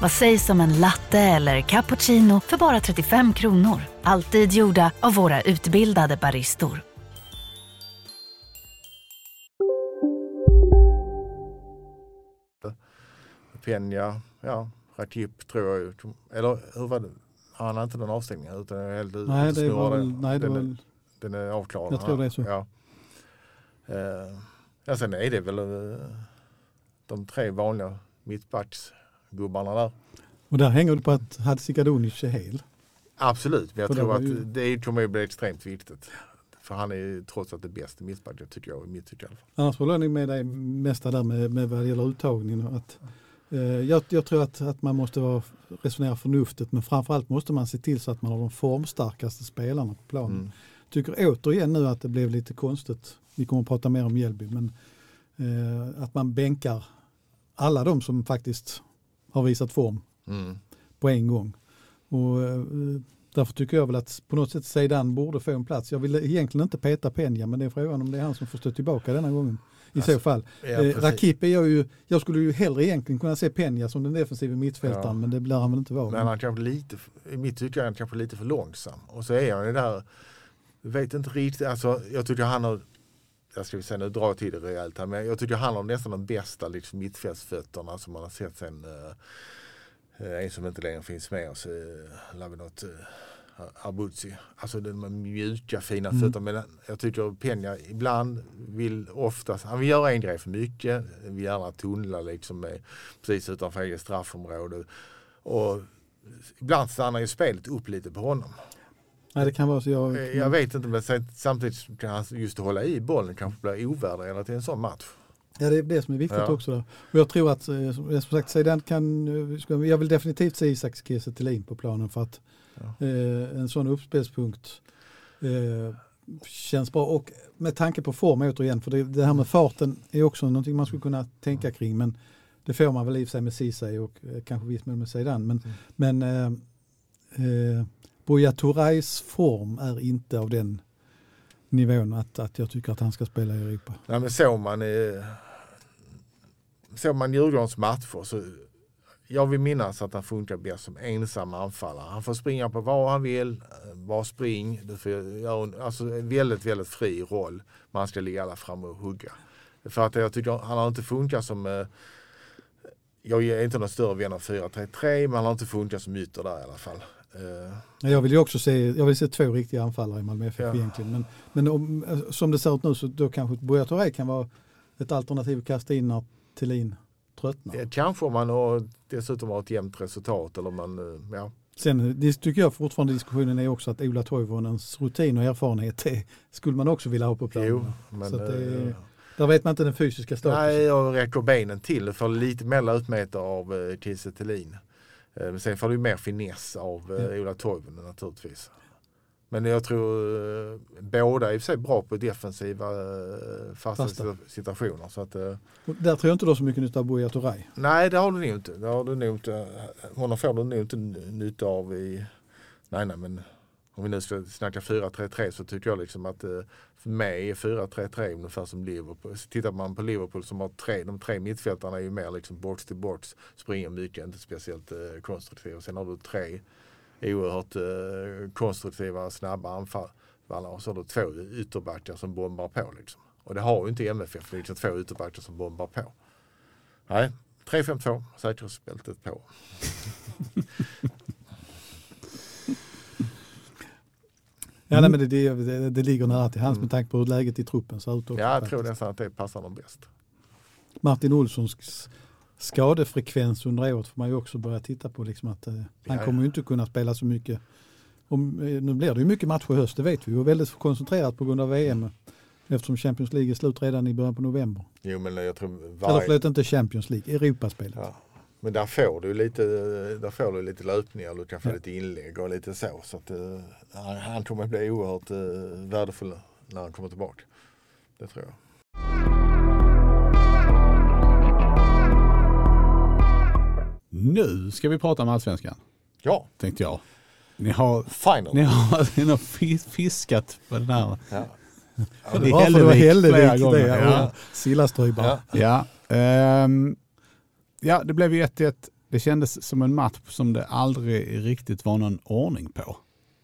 Vad sägs om en latte eller cappuccino för bara 35 kronor? Alltid gjorda av våra utbildade baristor. Penja, ja, Rakip tror jag. Eller hur var det? Han har inte någon avstängning utan är helt Nej, det var väl, nej, det den, var den är avklarad. Jag tror det är så. Ja. Uh, ja, sen är det väl uh, de tre vanliga mittbacks gubbarna där. Och där hänger det på att Hadzikadunic är hel. Absolut, men jag För tror att ju... det kommer att bli extremt viktigt. För han är trots allt det bästa mittbacken tycker jag, i mitt tycke i alla fall. Annars håller jag med dig mesta där med, med vad det gäller uttagningen. Att, eh, jag, jag, tror att, att man måste vara, resonera förnuftigt men framförallt måste man se till så att man har de formstarkaste spelarna på planen. Mm. Tycker återigen nu att det blev lite konstigt, vi kommer att prata mer om Mjällby, men eh, att man bänkar alla de som faktiskt har visat form mm. på en gång. Och, eh, därför tycker jag väl att på något sätt Zeidan borde få en plats. Jag vill egentligen inte peta Penja men det är frågan om det är han som får stå tillbaka denna gången. I alltså, så fall. Ja, eh, Rakip är jag ju, jag skulle ju hellre egentligen kunna se Penja som den defensiva mittfältaren ja. men det blir han väl inte vara. Men han kanske lite, i mitt tycke är han kanske lite för långsam. Och så är han ju där, vet inte riktigt, alltså jag tycker han har jag ska säga nu jag till det rejält här, men jag tycker han har nästan de bästa liksom, mittfältsfötterna som man har sett sen uh, en som inte längre finns med oss, uh, Lavinot uh, Abruzzi. Alltså de mjuka fina Mm. fötter. Men jag tycker Peña ibland vill oftast, han vill göra en grej för mycket. Vill gärna tunnla liksom med, precis utanför eget straffområde. Och ibland stannar ju spelet upp lite på honom. Nej, det kan vara så. Jag, Eh, Jag vet inte men samtidigt kan han just hålla i bollen kanske bli ovärderad till en sån match. Ja, det är det som är viktigt Ja. också. Där. Och jag tror att, eh, som sagt, kan, eh, jag vill definitivt se Isak Kiese Thelin på planen för att Ja. eh, en sån uppspelspunkt eh, känns bra. Och med tanke på form återigen, för det, det här med farten är också någonting man skulle kunna tänka kring. Men det får man väl i sig med Ceesay och eh, kanske viss mån med Zidane. Men, men eh, eh, Buya Turays form är inte av den nivån att, att jag tycker att han ska spela i Europa. Nej, men såg man, eh, såg man Djurgårdens matcher så jag vill minnas att han funkar bäst som ensam anfallare. Han får springa på vad han vill, eh, bara spring. Du får göra alltså en väldigt, väldigt fri roll. Man ska ligga alla fram och hugga. För att jag tycker han har inte funkat som eh, jag är inte någon större vän av 4-3-3 men han har inte funkat som ytter där i alla fall. Eh, Jag vill ju också se, jag vill se två riktiga anfallare i Malmö FF Ja. egentligen. Men, men om, eh, som det ser ut nu så då kanske Buya Touré kan vara ett alternativ att kasta in när Thelin tröttnar. kanske om man har, dessutom har ett jämnt resultat eller man, eh, ja. Sen det tycker jag fortfarande diskussionen är också att Ola Toivonens rutin och erfarenhet det skulle man också vilja ha på planen. Jo, men Så det är- Där vet man inte den fysiska statusen. Nej, jag räcker benen till för lite mer löpmeter av Kiese Thelin. Eh, Men sen får du mer finess av eh, Ja. Ola Toivonen naturligtvis. Men jag tror eh, båda är i och för sig bra på defensiva fasta, Fasta. situationer. Så att, Och Där tror jag inte du har så mycket nytta av Buya Touré. nej, det har du nog inte. Det har du nog inte. Honom får du nog inte nytta av i... Nej, nej, men om vi nu ska snacka 4-3-3 så tycker jag liksom att med för mig är 4-3-3 ungefär som Liverpool. Så tittar man på Liverpool som har tre, de tre mittfältarna är ju mer liksom box till box, springer mycket, inte speciellt eh, konstruktiva. Sen har du tre oerhört eh, konstruktiva, snabba anfallare och så har du två ytterbackar som bombar på. Liksom. Och det har ju inte MFF, det liksom två ytterbackar som bombar på. Nej, 3-5-2, säkerhetsbältet på. Ja, nej, men det, det, det, det ligger nära till hans Mm. med tanke på hur läget i truppen ser ut. också Ja, jag faktiskt. tror nästan att det passar dem bäst. Martin Olssons skadefrekvens under året får man ju också börja titta på. Liksom att, eh, han kommer ju inte kunna spela så mycket. Om, eh, nu blir det ju mycket matcher i höst, det vet vi. Och väldigt koncentrerat på grund av VM. Eftersom Champions League är slut redan i början på november. Jo men jag tror Eller varje... förlåt, inte Champions League, Europaspelet. Ja. Men där får du lite, där får du lite löpningar, du kan få Ja. lite inlägg och lite så. så att, eh, han, han kommer att bli oerhört eh, värdefull när han kommer tillbaka. Det tror jag. Nu ska vi prata om allsvenskan, Ja, tänkte jag. Ni har, final. ni har, ni har fis- fiskat på den här. Ja. Det I var för det var Hällevik flera gånger, det. ja. Ja. Sillaströj bara. Ja. Ja, ehm, ja, det blev ju 1-1. Det kändes som en match som det aldrig riktigt var någon ordning på.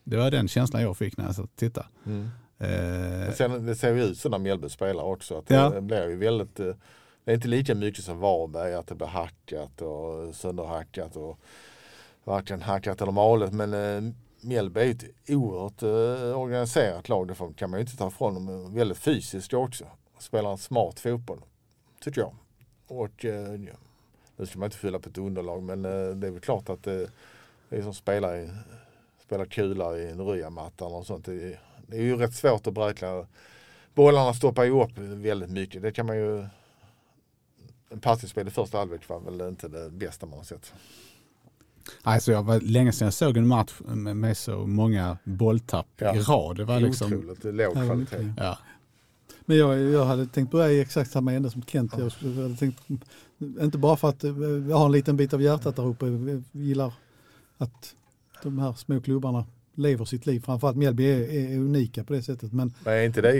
Det var den känslan jag fick när jag satt och tittade. Mm. Eh, Sen, det ser ju ut så när Mjällby spelar också. Att Ja. Det blir ju väldigt, eh, det är inte lika mycket som Varberg att det blir hackat och sönderhackat och varken hackat eller malet. Men eh, Mjällby är ett oerhört eh, organiserat lag. Det kan man ju inte ta ifrån dem. Väldigt fysiskt också. Spelar en smart fotboll. Tycker jag. Och eh, nu ska man inte fylla på ett underlag men eh, det är väl klart att eh, det är som spelar i spela kula i en ryamattan och sånt. Det är, det är ju rätt svårt att beräkna. Bollarna stoppar ju upp väldigt mycket. Det kan man ju... En passningsspel i första halvlek var väl inte det bästa man har sett. alltså jag var länge sedan jag såg en match med, med så många bolltapp Ja. i rad. Det var liksom, Otroligt låg det kvalitet. ja. Men jag, jag hade tänkt börja i exakt samma ände som Kent. Jag, skulle- jag hade tänkt, inte bara för att eh, jag har en liten bit av hjärtat där uppe. Jag gillar att de här små klubbarna lever sitt liv. Framförallt Mjällby är, är unika på det sättet. Men Men är inte det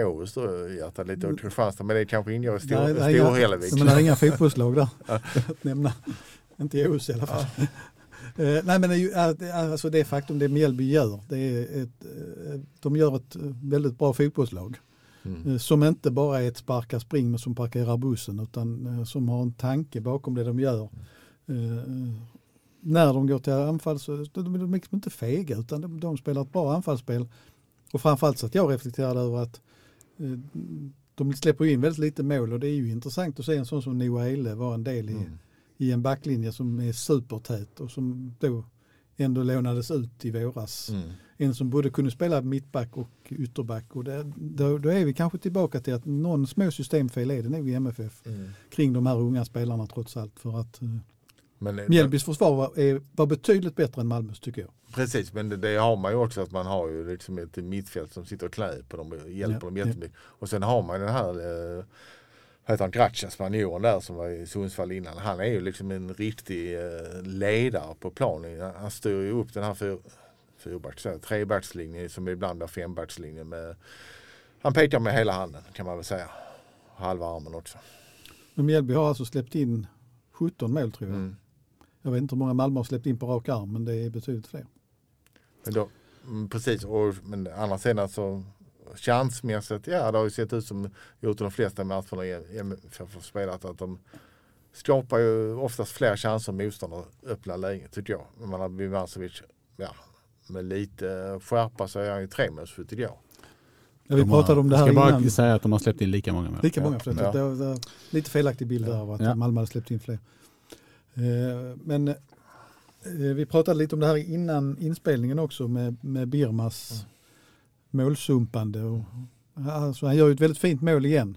i Åhus då hjärtat lite och Kristianstad? Men det kanske ingår i stor, Storhällevik. men det är inga fotbollslag där att nämna. Inte i OS i alla fall. Eh, nej men alltså det faktum det Mjällby gör, det är ett, eh, de gör ett väldigt bra fotbollslag. Mm. Eh, Som inte bara är ett sparka spring men som parkerar bussen utan eh, som har en tanke bakom det de gör. Eh, när de går till anfall så de är liksom inte fega utan de, de spelar ett bra anfallsspel. Och framförallt så att jag reflekterade över att de släpper in väldigt lite mål och det är ju intressant att se en sån som Noah Eile vara en del i, Mm. i en backlinje som är supertät och som då ändå lånades ut i våras. Mm. En som både kunde spela mittback och ytterback och det, då, då är vi kanske tillbaka till att någon små systemfel är det nog i MFF Mm. kring de här unga spelarna trots allt för att eh, Men, eh, Mjällbys försvar var, är, var betydligt bättre än Malmös tycker jag. Precis, men det, det har man ju också att man har ju liksom ett mittfält som sitter och klär på dem och hjälper Ja, dem jättemycket. Och sen har man den här, eh, heter han, Gracia, spanjoren där som var i Sundsvall innan. Han är ju liksom en riktig eh, ledare på planen. Han styr ju upp den här fyr, fyrbacks, trebackslinjen som ibland är fembackslinjen. Med, han pekar med hela handen kan man väl säga. Halva armen också. Men Mjällby har alltså släppt in 17 mål tror jag. Mm. Jag vet inte hur många Malmö har släppt in på rak arm men det är betydligt fler. Men då, mm, precis, och, men andra sidan så chansmässigt, ja det har ju sett ut som gjort de flesta matcherna i MFF har spelat att de skapar ju oftast fler chanser än motståndare öppna lägen tycker jag. Men man har Bivancevic, ja med lite skärpa så är han ju tremålsskytt tycker jag. Ja, vi De har- pratade om det här Jag ska innan. bara säga att de har släppt in lika många mål. Lika Ja. många, förlåt. Ja. Det var, det var lite felaktig bild där av att Ja. Malmö hade släppt in fler. Eh, men eh, vi pratade lite om det här innan inspelningen också med, med Birmas Mm målsumpande. Och, alltså, han gör ju ett väldigt fint mål igen.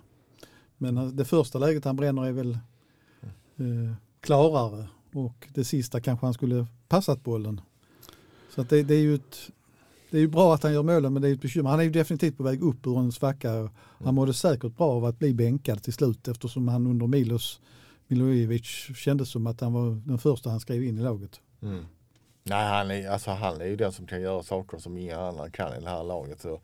Men det första läget han bränner är väl eh, klarare och det sista kanske han skulle passat bollen. Så att det, det är ju ett, det är ju bra att han gör målen men det är ett bekymmer. Han är ju definitivt på väg upp ur en svacka. Han mådde säkert bra av att bli bänkad till slut eftersom han under Milos Milojevic kändes som att han var den första han skrev in i laget. Mm. Nej, han är, alltså, han är ju den som kan göra saker som inga andra kan i det här laget. Så,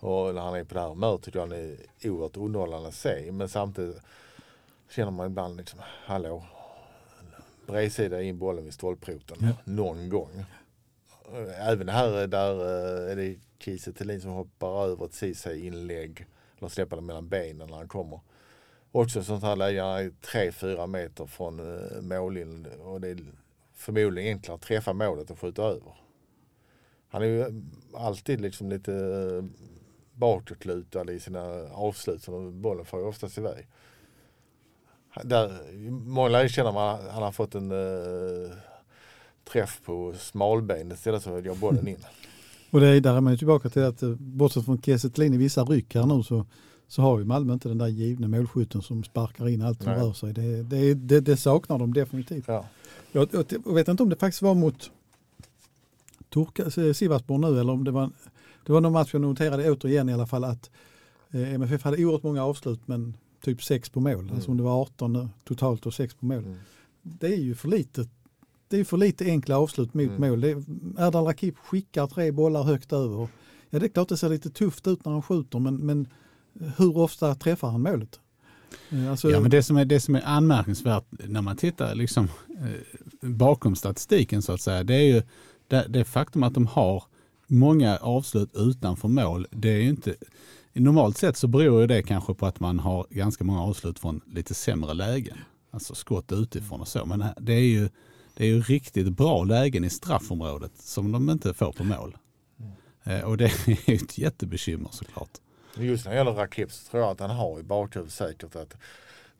och när han är på det här humöret tycker jag han är oerhört underhållande att se. Men samtidigt känner man ibland liksom, hallå, bredsida in bollen vid stolproten Ja. någon gång. Även här där eh, är det Kiese Thelin som hoppar över ett Ceesay-inlägg. Eller släpper det mellan benen när han kommer. Också sånt här läge, han är 3-4 meter från uh, mållinjen och det är förmodligen enklare att träffa målet och skjuta över. Han är ju eh, alltid liksom lite eh, bakåtlutad i sina avslut så bollen får ju oftast iväg. Där, I många lägen känner man att han har fått en uh, träff på smalbenet istället så går bollen in. Och det är, där är man ju tillbaka till att bortsett från Kiese Thelin i vissa ryck här nu så, så har ju Malmö inte den där givna målskytten som sparkar in allt som Nej. rör sig. Det, det, det, det saknar de definitivt. Ja. Jag, jag, jag vet inte om det faktiskt var mot Turka, Sivasspor nu eller om det var, det var någon match jag noterade återigen i alla fall att eh, MFF hade oerhört många avslut men typ sex på mål. Alltså om det var 18 totalt och sex på mål. Mm. Det är ju för lite. Det är för lite enkla avslut mot Mm. mål. Det Erdal Rakip skickar tre bollar högt över. Ja det är klart det ser lite tufft ut när han skjuter men, men hur ofta träffar han målet? Eh, Alltså, Ja, men det som är, det som är anmärkningsvärt när man tittar liksom, eh, bakom statistiken så att säga, det är ju det, det faktum att de har många avslut utanför mål. Det är ju inte, normalt sett så beror ju det kanske på att man har ganska många avslut från lite sämre lägen. Alltså skott utifrån och så. Men det är ju, det är ju riktigt bra lägen i straffområdet som de inte får på mål. Eh, och det är ju ett jättebekymmer såklart. Just när det gäller Rakip så tror jag att han har i bakhuvudet säkert att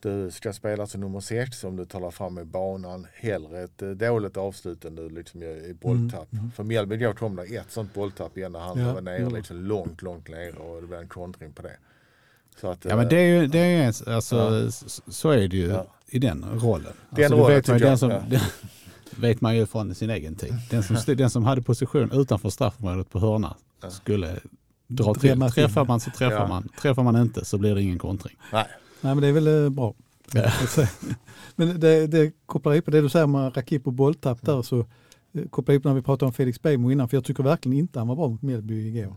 du ska spela som nummer sex som du talar fram i banan. Hellre ett eh, dåligt avslut än du liksom i bolltapp. För Mjällby igår kom det ett sånt bolltapp igen när han Ja, var nere jo. liksom långt, långt nere och det blev en kontring på det. Så att, Ja men det är ju, det är ju alltså, Ja. så är det ju Ja. i den rollen. Den alltså, rollen vet man, den jag, som, ja. den, vet man ju från sin egen tid. Den som, den som hade position utanför straffområdet på hörna Ja. skulle dra till. Träffar man så träffar Ja. man. Träffar man inte så blir det ingen kontring. Nej, Nej men det är väl eh, bra. Ja. men det, det kopplar ihop det du säger med Rakip och bolltapp där så eh, kopplar ihop när vi pratade om Felix Beijmo innan för jag tycker verkligen inte han var bra mot Mjällby igår.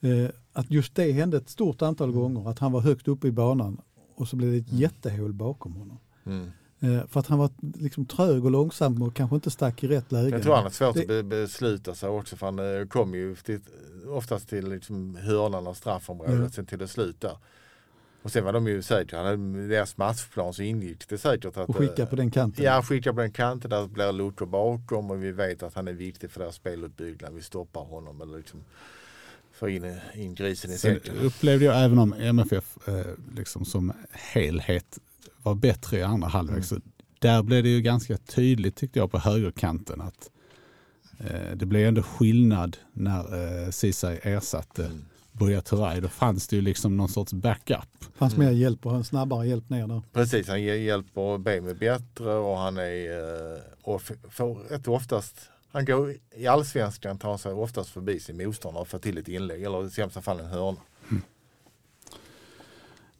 Eh, att just det hände ett stort antal gånger att han var högt uppe i banan och så blev det ett jättehål bakom honom. mm. Eh, för att han var liksom trög och långsam och kanske inte stack i rätt läge. Jag tror han har svårt Det- att be, besluta sig också för han eh, kom ju till, oftast till liksom hörnan av straffområdet Ja. sen till det slut där. Och sen var de ju säkert, hade deras matchplan så ingick det säkert att... Och skicka eh, på den kanten. Ja, skicka på den kanten där blir luckor bakom och vi vet att han är viktig för deras speluppbyggnad. Vi stoppar honom eller liksom får in, in grisen i säcken. upplevde jag även om MFF eh, liksom som helhet var bättre i andra halvlek. Mm. Så där blev det ju ganska tydligt tyckte jag på högerkanten att eh, det blev ändå skillnad när eh, Ceesay ersatte Mm. Buya Turay. Då fanns det ju liksom någon sorts backup. fanns Mm. mer hjälp och en snabbare hjälp ner där. Precis, han ger- hjälper Bejme bättre och han är eh, och får rätt oftast han går i allsvenskan tar sig oftast förbi sin motståndare och får till ett inlägg eller i sämsta fall en hörna.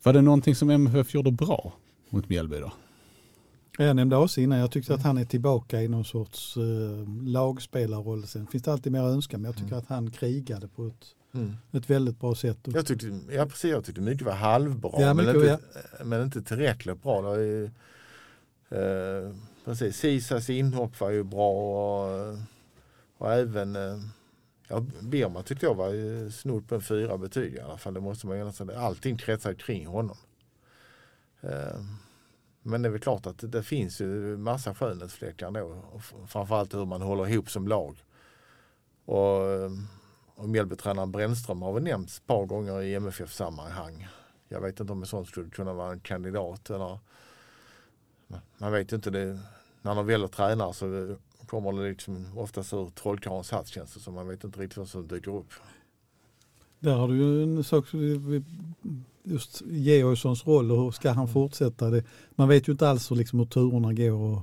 Var det någonting som MFF gjorde bra mot Mjällby då? Jag nämnde också innan, jag tyckte att han är tillbaka i någon sorts eh, lagspelarroll. Sen finns det alltid mer att önska, men jag tycker Mm. att han krigade på ett, Mm. ett väldigt bra sätt. Och, Jag tyckte, ja, precis, jag tyckte mycket var halvbra Ja, men, mycket, inte, men inte tillräckligt bra. Det är, ju, eh, precis, Sisas inhopp var ju bra och, och även eh, ja, Birma tyckte jag var snudd på en fyra betyg i alla fall. Det måste man säga. Allting kretsar kring honom. Eh, men det är väl klart att det finns ju massa skönhetsfläckar då. Framförallt hur man håller ihop som lag. Och, eh, och Mjällbytränaren Brännström har väl nämnts ett par gånger i MFF-sammanhang. Jag vet inte om en sån skulle kunna vara en kandidat. Eller, man vet ju inte det. När de väljer tränare så eh, kommer det liksom oftast ur trollkarlens hatt känns det som. Man vet inte riktigt vad som dyker upp. Där har du ju en sak, just Georgssons roll och hur ska han fortsätta? Det, man vet ju inte alls hur, liksom, hur turerna går och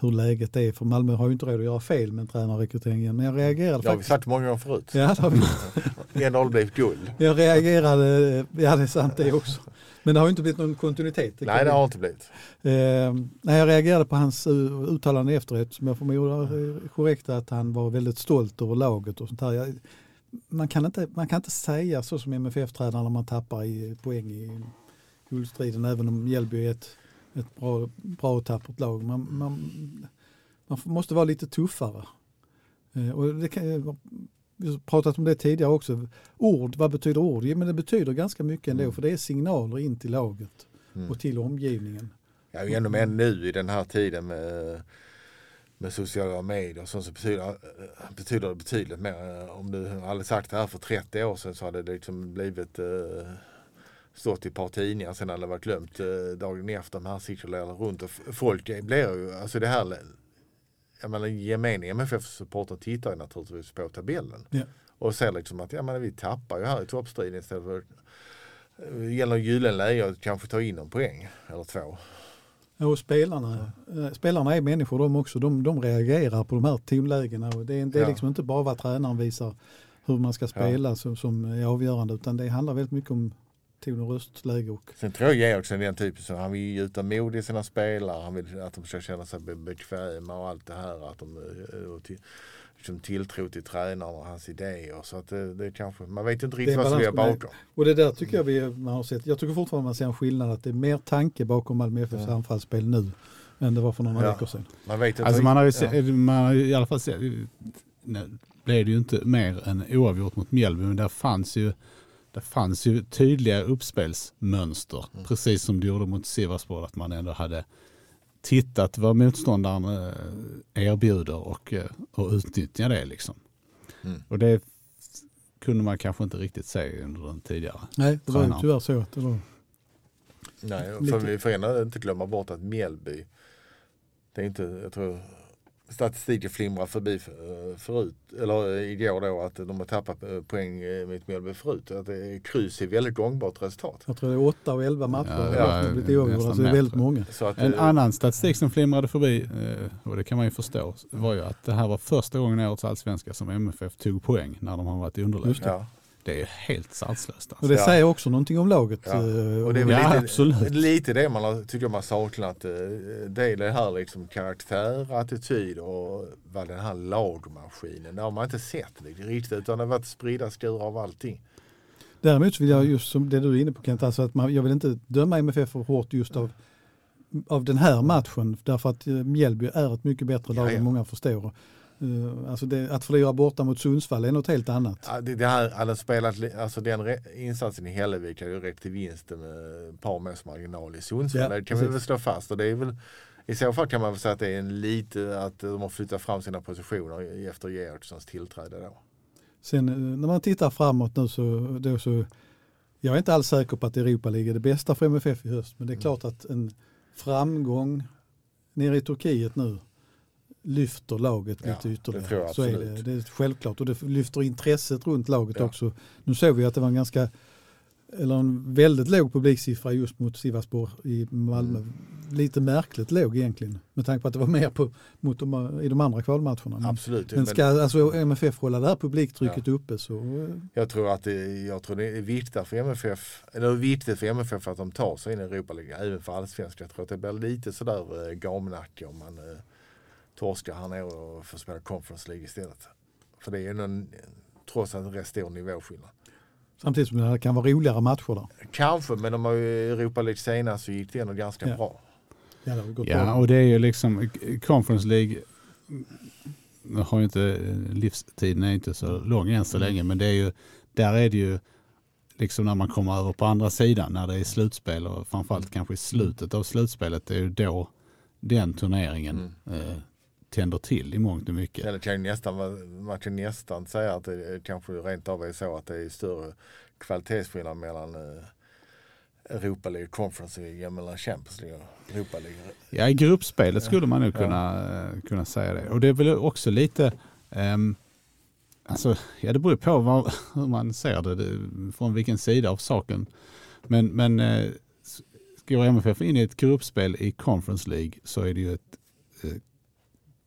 hur läget är. För Malmö har ju inte råd att göra fel med en tränarrekrytering igen. Men jag reagerade Det har vi sagt många gånger förut. Ja, det har vi. Ändå har det blivit guld. Jag reagerade, ja det är sant det också. Men det har ju inte blivit någon kontinuitet. kan Nej det har inte blivit. Eh, nej, jag reagerade på hans uh, uttalande efteråt som jag förmodar är korrekt att han var väldigt stolt över laget och sånt här. Jag, man, kan inte, man kan inte säga så som MFF-tränare när man tappar i poäng i guldstriden även om Mjällby är ett, ett bra, bra och tappert lag. Man, man, man måste vara lite tuffare. Eh, och det kan, vi har pratat om det tidigare också. Ord, vad betyder ord? Ja, men det betyder ganska mycket ändå Mm. för det är signaler in till laget Mm. och till omgivningen. Ja, ännu mer nu i den här tiden med, med sociala medier så, så betyder, betyder det betydligt mer. Om du hade sagt det här för 30 år sedan så hade det liksom blivit eh, stått i ett par tidningar sen hade det varit glömt eh, dagen efter. De här cirkulerar runt och folk blir ju, alltså det här jag menar gemene MFF-supporter tittar ju naturligtvis på tabellen. Ja. Och ser liksom att ja, men vi tappar ju här i toppstriden istället för det gäller gyllene läge att kanske ta in en poäng eller två. Ja, Och spelarna, eh, spelarna är människor de också. De, de reagerar på de här tonlägena. Och det är, det är Ja. liksom inte bara vad tränaren visar hur man ska spela som, som är avgörande utan det handlar väldigt mycket om ton och röstläge. Och, Sen tror jag Georgsson är den typen som han vill gjuta mod i sina spelare. Han vill att de ska känna sig be- bekväma och allt det här. Att de eh, och till, liksom tilltro till tränaren och hans idéer. Så att det, det kanske, man vet inte riktigt Det vad som är bakom. och det där tycker jag vi man har sett. Jag tycker fortfarande man ser en skillnad att det är mer tanke bakom Malmö FFs Ja. anfallsspel nu än det var för några Ja. veckor sedan. Man vet inte. Alltså man har ju, ja. se, man har i alla fall sett, nu blev det ju inte mer än oavgjort mot Mjällby, men där fanns ju, där fanns ju tydliga uppspelsmönster, Mm. precis som det gjorde mot Sivasspor, att man ändå hade tittat vad motståndaren eh, erbjuder och, eh, och utnyttja det liksom. Mm. Och det kunde man kanske inte riktigt se under den tidigare. Nej, det var ju tyvärr så. Att det var, Nej, för vi får inte glömma bort att Mjällby, det är inte, jag tror statistiken flimrar förbi för- förut, eller igår då att de har tappat eh, poäng eh, mot Mjällby förut. Att det är kryss är väldigt gångbart resultat. jag tror det är åtta och elva matcher. Ja, Ja, blivit oavgjorda, nästan så det är väldigt många. Så att, En eh, annan statistik som flimrade förbi, eh, och det kan man ju förstå, var ju att det här var första gången i årets allsvenska som MFF tog poäng när de har varit i underläge. Ja. Det är helt sanslöst. Och Alltså. det Ja. säger också någonting om laget. Ja. eh, Och det är väl Ja, lite, absolut. lite det man har, tycker man saknat. eh, Det är det här liksom karaktär, attityd och vad den här lagmaskinen. Det har man inte sett riktigt utan det har varit spridda skurar av allting. Däremot vill jag just som det du är inne på Kent, alltså att man, jag vill inte döma MFF för hårt just av, av den här matchen därför att eh, Mjällby är ett mycket bättre lag Ja, ja. än många förstår. Eh, Alltså det, att förlora borta mot Sundsvall är något helt annat. Ja, det, det här, hade spelat, li- alltså den insatsen i Hällevik hade ju räckt till vinsten med ett par måls marginal i Sundsvall. Ja, det kan vi väl slå fast. Och det är väl, I så fall kan man väl säga att det är en lite att de har flyttat fram sina positioner efter Georgssons tillträde då. Sen eh, när man tittar framåt nu så, då så jag är inte alls säker på att Europa League är det bästa för MFF i höst. Men det är klart att en framgång nere i Turkiet nu lyfter laget Ja, lite det ytterligare. tror jag så är det, det är självklart och det lyfter intresset runt laget Ja. också. Nu såg vi att det var en ganska eller en väldigt låg publiksiffra just mot Sivasspor i Malmö. Mm. Lite märkligt låg egentligen med tanke på att det var mer på, mot de, i de andra kvalmatcherna. Men, Absolut. men ska alltså MFF hålla det här publiktrycket uppe så eh, Jag tror att det, jag tror det är viktigt för MFF, eller det viktigt för MFF att de tar sig in i Europa även för allsvenskan. Jag tror att det blir lite sådär eh, gamnacke om man eh, torskar här nere och får spela Conference League istället. För det är ju någon, trots allt en rätt stor nivåskillnad. Samtidigt som det kan vara roligare matcher där. Kanske, men de har ju Europa League senast så gick det ändå ganska Ja. bra. Ja, det Ja, bra. och det är ju liksom Conference League. Nu har ju inte livstiden är inte så lång än så länge, men det är ju där är det ju liksom när man kommer över på andra sidan när det är slutspel och framförallt kanske i slutet av slutspelet det är ju då den turneringen eh, tänder till i mångt och mycket. Eller kan nästan, man kan nästan säga att det kanske rent av är så att det är större kvalitetsskillnad mellan eh, Europa League Conference League mellan Champions League och Europa League. Ja, i gruppspelet skulle man nog Ja. kunna, eh, kunna säga det. Och det är väl också lite, ehm, alltså, ja det beror på vad, hur man ser det, det, från vilken sida av saken. Men, men s- går MFF in i ett gruppspel i Conference League så är det ju ett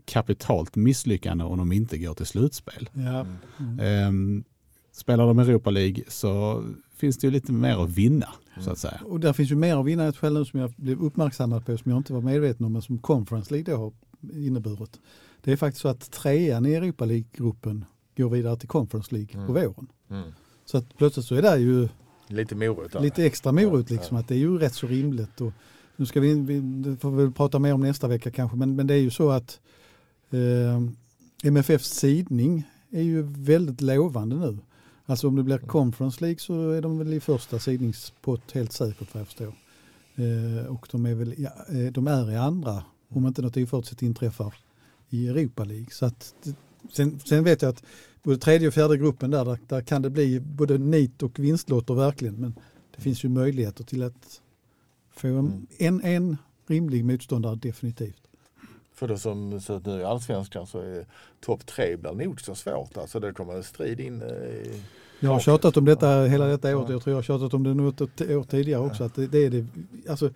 kapitalt misslyckande om de inte går till slutspel. Ja. Mm. Ehm, spelar de Europa League så finns det ju lite mer att vinna så att säga. Och där finns ju mer att vinna ett skäl som jag blev uppmärksammad på som jag inte var medveten om men som Conference League då har inneburit. Det är faktiskt så att trean i Europa League-gruppen går vidare till Conference League på Mm. våren. Mm. Så att plötsligt så är det ju Lite morot lite extra morot Ja, liksom att det är ju rätt så rimligt. Och nu ska vi, vi får vi väl prata mer om nästa vecka kanske men, men det är ju så att eh, MFFs sidning är ju väldigt lovande nu. Alltså om det blir Conference League så är de väl i första sidningspott helt säkert vad jag förstår. Eh, och de är väl i, eh, de är i andra om inte något oförutsett inträffar i Europa League. Så att, sen, sen vet jag att både tredje och fjärde gruppen där, där, där kan det bli både nit och vinstlotter verkligen. Men det finns ju möjligheter till att få en, en, en rimlig motståndare definitivt. För det som ser ut nu i Allsvenskan så är topp tre blir nog så svårt. Alltså det kommer en strid in eh, i Jag har tjatat om detta hela detta året. Ja. Jag tror jag har tjatat om det något år tidigare också. Att det, är det, alltså,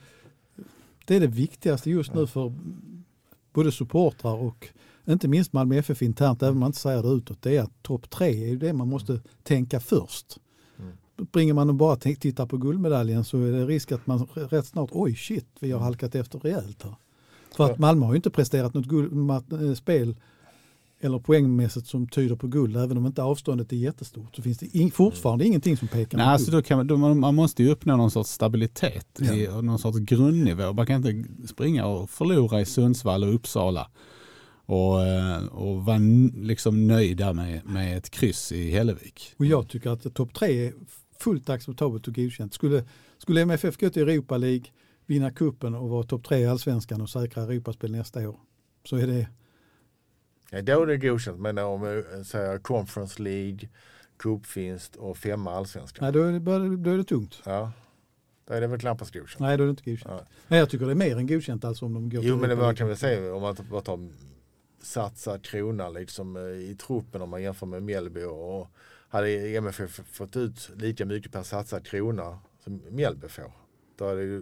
det är det viktigaste just nu för både supportrar och inte minst Malmö FF internt, även om man inte säger det utåt. Det är att topp tre är det man måste tänka först. Mm. Springer man och bara tittar på guldmedaljen så är det risk att man rätt snart, oj shit, vi har halkat efter rejält här. För att. Malmö har ju inte presterat något guld, eh, spel eller poängmässigt som tyder på guld, även om inte avståndet är jättestort, så finns det in, fortfarande ingenting som pekar Nej, mot alltså guld. då kan man, då man, man måste ju uppnå någon sorts stabilitet, Ja. i, någon sorts grundnivå. Man kan inte springa och förlora i Sundsvall och Uppsala och, eh, och vara liksom nöjda med, med ett kryss i Hällevik. Och jag tycker att topp tre är fullt acceptabelt och godkänt. Skulle, skulle MFF gå till Europa League, vinna kuppen och vara topp tre i allsvenskan och säkra Europaspel nästa år, så är det Ja, då är det godkänt. Men om vi säger Conference League, cupvinst och femma allsvenskan. Nej, då är det, bara- då är det tungt. Ja, då är det väl knappast godkänt. Nej, då är det inte godkänt. Ja. Nej, jag tycker det är mer än godkänt alltså om de går Jo, men det man kan väl säga om man bara tar satsad krona liksom eh, i truppen om man jämför med Mjällby och hade MFF fått ut lika mycket per satsad krona som Mjällby får. Då hade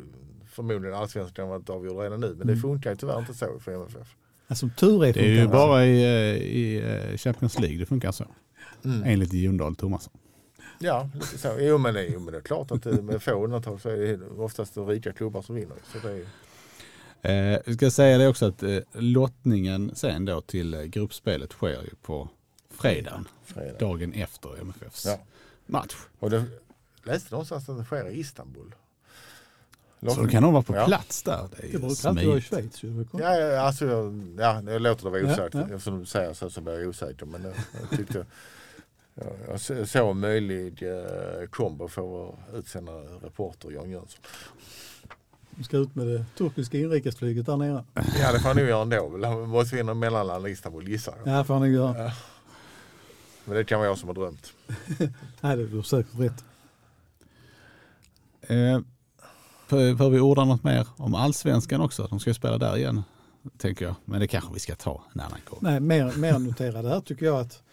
förmodligen allsvenskan varit avgjord redan nu. Men det Mm. funkar ju tyvärr inte så för MFF. Alltså, som tur är Det är ju bara i, eh, i eh, Champions League det funkar så. Mm. Enligt Jon Thomasson. Ja, lite så. Jo men, det, jo men det är klart att det, med få undantag så är det oftast de rika klubbar som vinner. Så det är, Eh, jag ska säga det också att eh, lottningen sen då till eh, gruppspelet sker ju på fredagen, fredag. dagen efter MFFs Ja. match. Och det läste någonstans att det sker i Istanbul. Så då kan de vara på Ja. plats där. Det är Det brukar alltid vara i. Schweiz. Ja, ja, alltså, ja, jag låter det vara Ja, osagt. ja. Eftersom du säger så så blir jag osäker. Men eh, jag tyckte ja, jag så- såg en möjlig eh, kombo för vår utsända reporter Jan Jönsson. De ska ut med det turkiska inrikesflyget där nere. Ja det får han nog göra ändå. Han måste vinna mellanland i Istanbul gissar jag. Ja, får han nog göra. Ja. Men det kan vara jag som har drömt. Nej, det är säkert rätt. Eh, för vi orda något mer om allsvenskan också? De ska ju spela där igen, tänker jag. Men det kanske vi ska ta en annan gång. Nej, mer, mer noterade här tycker jag att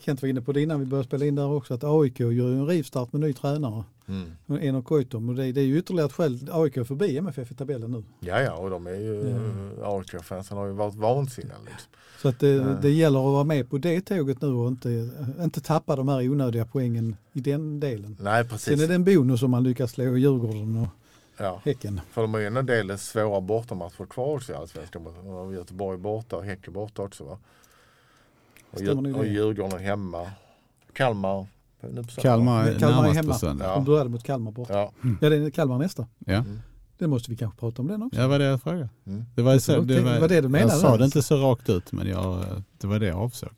Kent var inne på det innan vi började spela in där också att AIK gör ju en rivstart med ny tränare. Mm. En och Koitom och det, det är ju ytterligare ett skäl. AIK är förbi MFF i tabellen nu. Ja ja och de är ju Mm. AIK-fansen har ju varit vansinniga. Liksom. Så att det, Ja. det gäller att vara med på det tåget nu och inte, inte tappa de här onödiga poängen i den delen. Nej Sen precis. är det en bonus om man lyckas slå Djurgården och Ja. Häcken. För de har ju en del svåra bortamatcher kvar också i Allsvenskan. Göteborg borta och Häcken borta också va? Och, Djur- och. Djurgården hemma. Kalmar. Kalmar är Kalmar är hemma. på söndag. Ja. De började mot Kalmar borta. Ja. Ja, det är Kalmar nästa. Ja. Mm. Det måste vi kanske prata om den också. Ja, vad det jag frågade. Mm. Det var, så, Det det var, var det du menade? Jag sa det inte så rakt ut, men jag, det var det jag avsåg.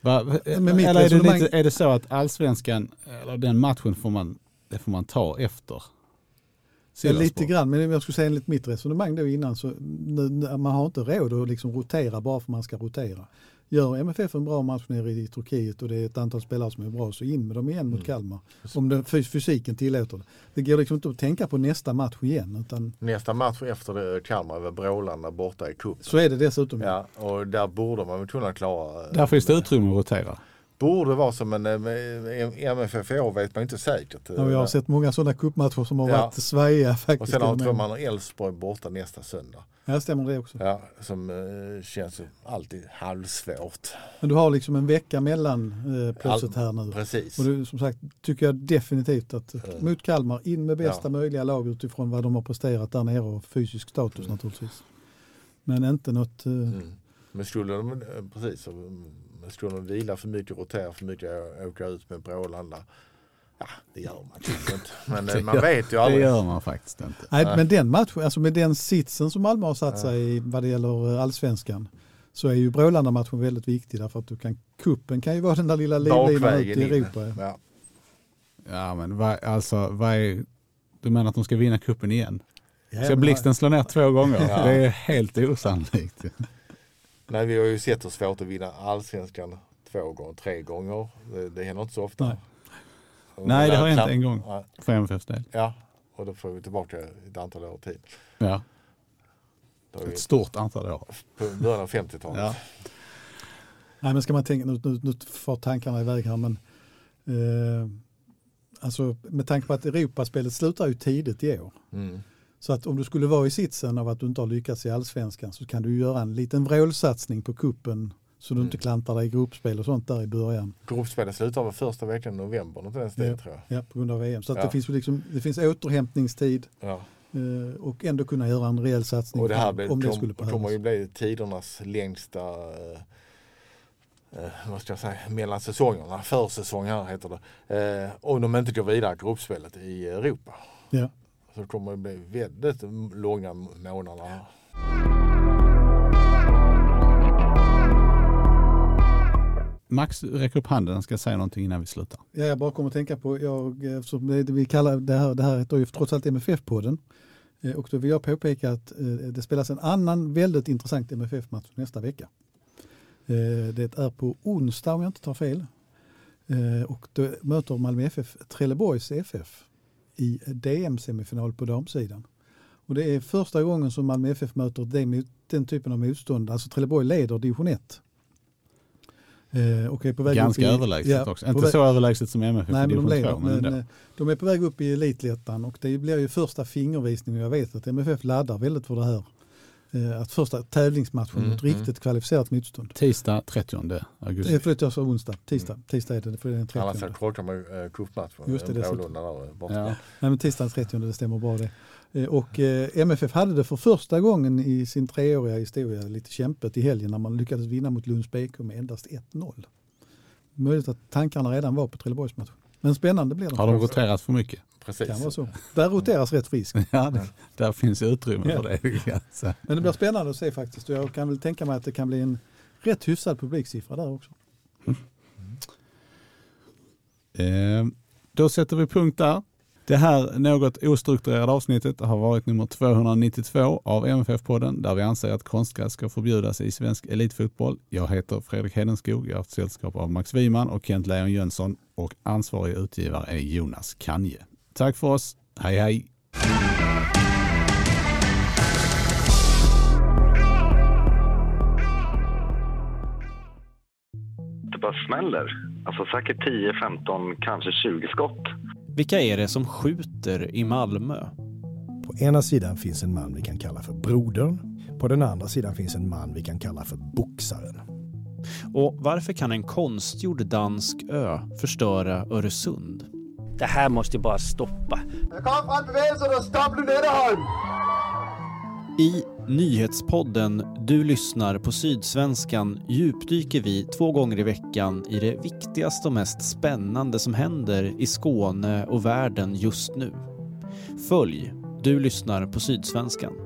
Va, Men eller är det, lite, är det så att allsvenskan, eller den matchen får man, det får man ta efter? Ja, lite grann, men jag skulle säga enligt mitt resonemang då innan så nu- man har inte råd att liksom rotera bara för man ska rotera. Gör MFF en bra match nere i Turkiet och det är ett antal spelare som är bra så in med dem igen mot Mm. Kalmar. Om den fys- fysiken tillåter det. Det går liksom inte att tänka på nästa match igen utan Nästa match efter det, Kalmar är väl Brålanda borta i cupen. så är det dessutom. Ja, och där borde man väl kunna klara. Där finns det utrymme att rotera. Borde vara eh, med MFF i år vet man inte säkert. Ja, vi har sett många sådana cupmatcher som har Ja. varit svajiga faktiskt. och sen har, tror man Elfsborg borta nästa söndag. Ja, stämmer det också. Ja, som eh, känns alltid halvsvårt. Men du har liksom en vecka mellan eh, plötsligt här nu. Precis. Och det, som sagt tycker jag definitivt att eh, Mm. mot Kalmar, in med bästa Ja. möjliga lag utifrån vad de har presterat där nere och fysisk status Mm. naturligtvis. Men inte något, eh, Mm. Men skulle de, eh, precis, mm, skulle de vila för mycket, rotera för mycket, åka ut med Brålanda. Ja, det gör man kanske inte. Men eh, Det man gör- vet ju Det aldrig. gör man faktiskt inte. nej, Nej. men den matchen, alltså med den sitsen som Malmö har satt Ja. sig i vad det gäller eh, allsvenskan så är ju Brålanda-matchen väldigt viktig därför att du kan, kuppen kan ju vara den där lilla livlinan ut i. Europa. Ja. Ja, men vad, alltså, vad är, du menar att de ska vinna kuppen igen? Ska Blixten slå ner två gånger? Ja. Det är helt osannolikt. Nej, vi har ju sett hur svårt att vinna allsvenskan två gånger, tre gånger. Det, det händer inte så ofta. Nej. Nej, det har hänt en gång. För MFFs del. Ja, och då får vi tillbaka ett antal år till. Ja, ett stort antal år. på början av 50-talet. Ja. Nej men ska man tänka, nu, nu, nu får tankarna iväg här men eh, alltså med tanke på att Europaspelet slutar ju tidigt i år. Mm. Så att om du skulle vara i sitsen av att du inte har lyckats i allsvenskan så kan du göra en liten vrålsatsning på kuppen så du Mm. inte klantar dig i gruppspel och sånt där i början. Gruppspelet slutar väl första veckan i november, något den stilen Ja. tror jag. Ja, på grund av VM. Så Ja. det, finns liksom, det finns återhämtningstid Ja. eh, och ändå kunna göra en rejäl satsning Och det här blir, om det kom, skulle kommer ju bli tidernas längsta eh, eh, vad ska jag säga, mellan säsongerna, försäsong här heter det. Eh, om de inte går vidare gruppspelet i Europa. Ja. Så kommer det bli väldigt långa månader här. Max räcker upp handen, han ska säga någonting innan vi slutar. Ja, jag bara kommer att tänka på, jag, eftersom det, vi kallar det här, det här heter ju trots allt MFF-podden. Eh, Och då vill jag påpeka att eh, det spelas en annan väldigt intressant MFF-match nästa vecka. Eh, Det är på onsdag om jag inte tar fel. Eh, Och då möter Malmö FF Trelleborgs FF i DM-semifinal på damsidan. Och det är första gången som Malmö FF möter det, den typen av motstånd. Alltså Trelleborg leder division 1. Eh, Och är på väg Ganska upp i, överlägset Ja, också. Inte så överlägset som MFF Nej, i de, division lever, 2, men men ändå. eh, de är på väg upp i elitlettan och det blir ju första fingervisningen. Jag vet att MFF laddar väldigt för det här. Eh, Att första tävlingsmatchen Mm, mot mm. riktigt kvalificerat motstånd. Tisdag 30 Eh, augusti. Förlåt, jag sa onsdag. Tisdag, tisdag är det, för det är den Annars 30. krockar man ju äh, cupmatchen. Just det, eh, dessutom. Ja. Nej, men tisdag den 30, det stämmer bra det. Eh, Och eh, MFF hade det för första gången i sin treåriga historia lite kämpet i helgen när man lyckades vinna mot Lunds BK med endast 1-0. Möjligt att tankarna redan var på Trelleborgsmatchen. Men spännande blir det. Har de roterat för mycket? Precis. kan vara så. Där roteras rätt friskt. Ja, det, där finns utrymme Ja. för det. Ja, så. Men det blir spännande att se faktiskt. Jag kan väl tänka mig att det kan bli en rätt hyfsad publiksiffra där också. Eh, då sätter vi punkt där. Det här något ostrukturerade avsnittet har varit nummer 292 av MFF-podden där vi anser att konstgräs ska förbjudas i svensk elitfotboll. Jag heter Fredrik Hedenskog, jag har haft sällskap av Max Wiman och Kent Leon Jönsson och ansvarig utgivare är Jonas Kanje. Tack för oss, hej hej! det bara smäller. Alltså säkert 10, 15, kanske 20 skott. Vilka är det som skjuter i Malmö? På ena sidan finns en man vi kan kalla för brodern. På den andra sidan finns en man vi kan kalla för boxaren. Och varför kan en konstgjord dansk ö förstöra Öresund? Det här måste ju bara stoppa. I nyhetspodden Du lyssnar på Sydsvenskan djupdyker vi två gånger i veckan i det viktigaste och mest spännande som händer i Skåne och världen just nu. Följ Du lyssnar på Sydsvenskan.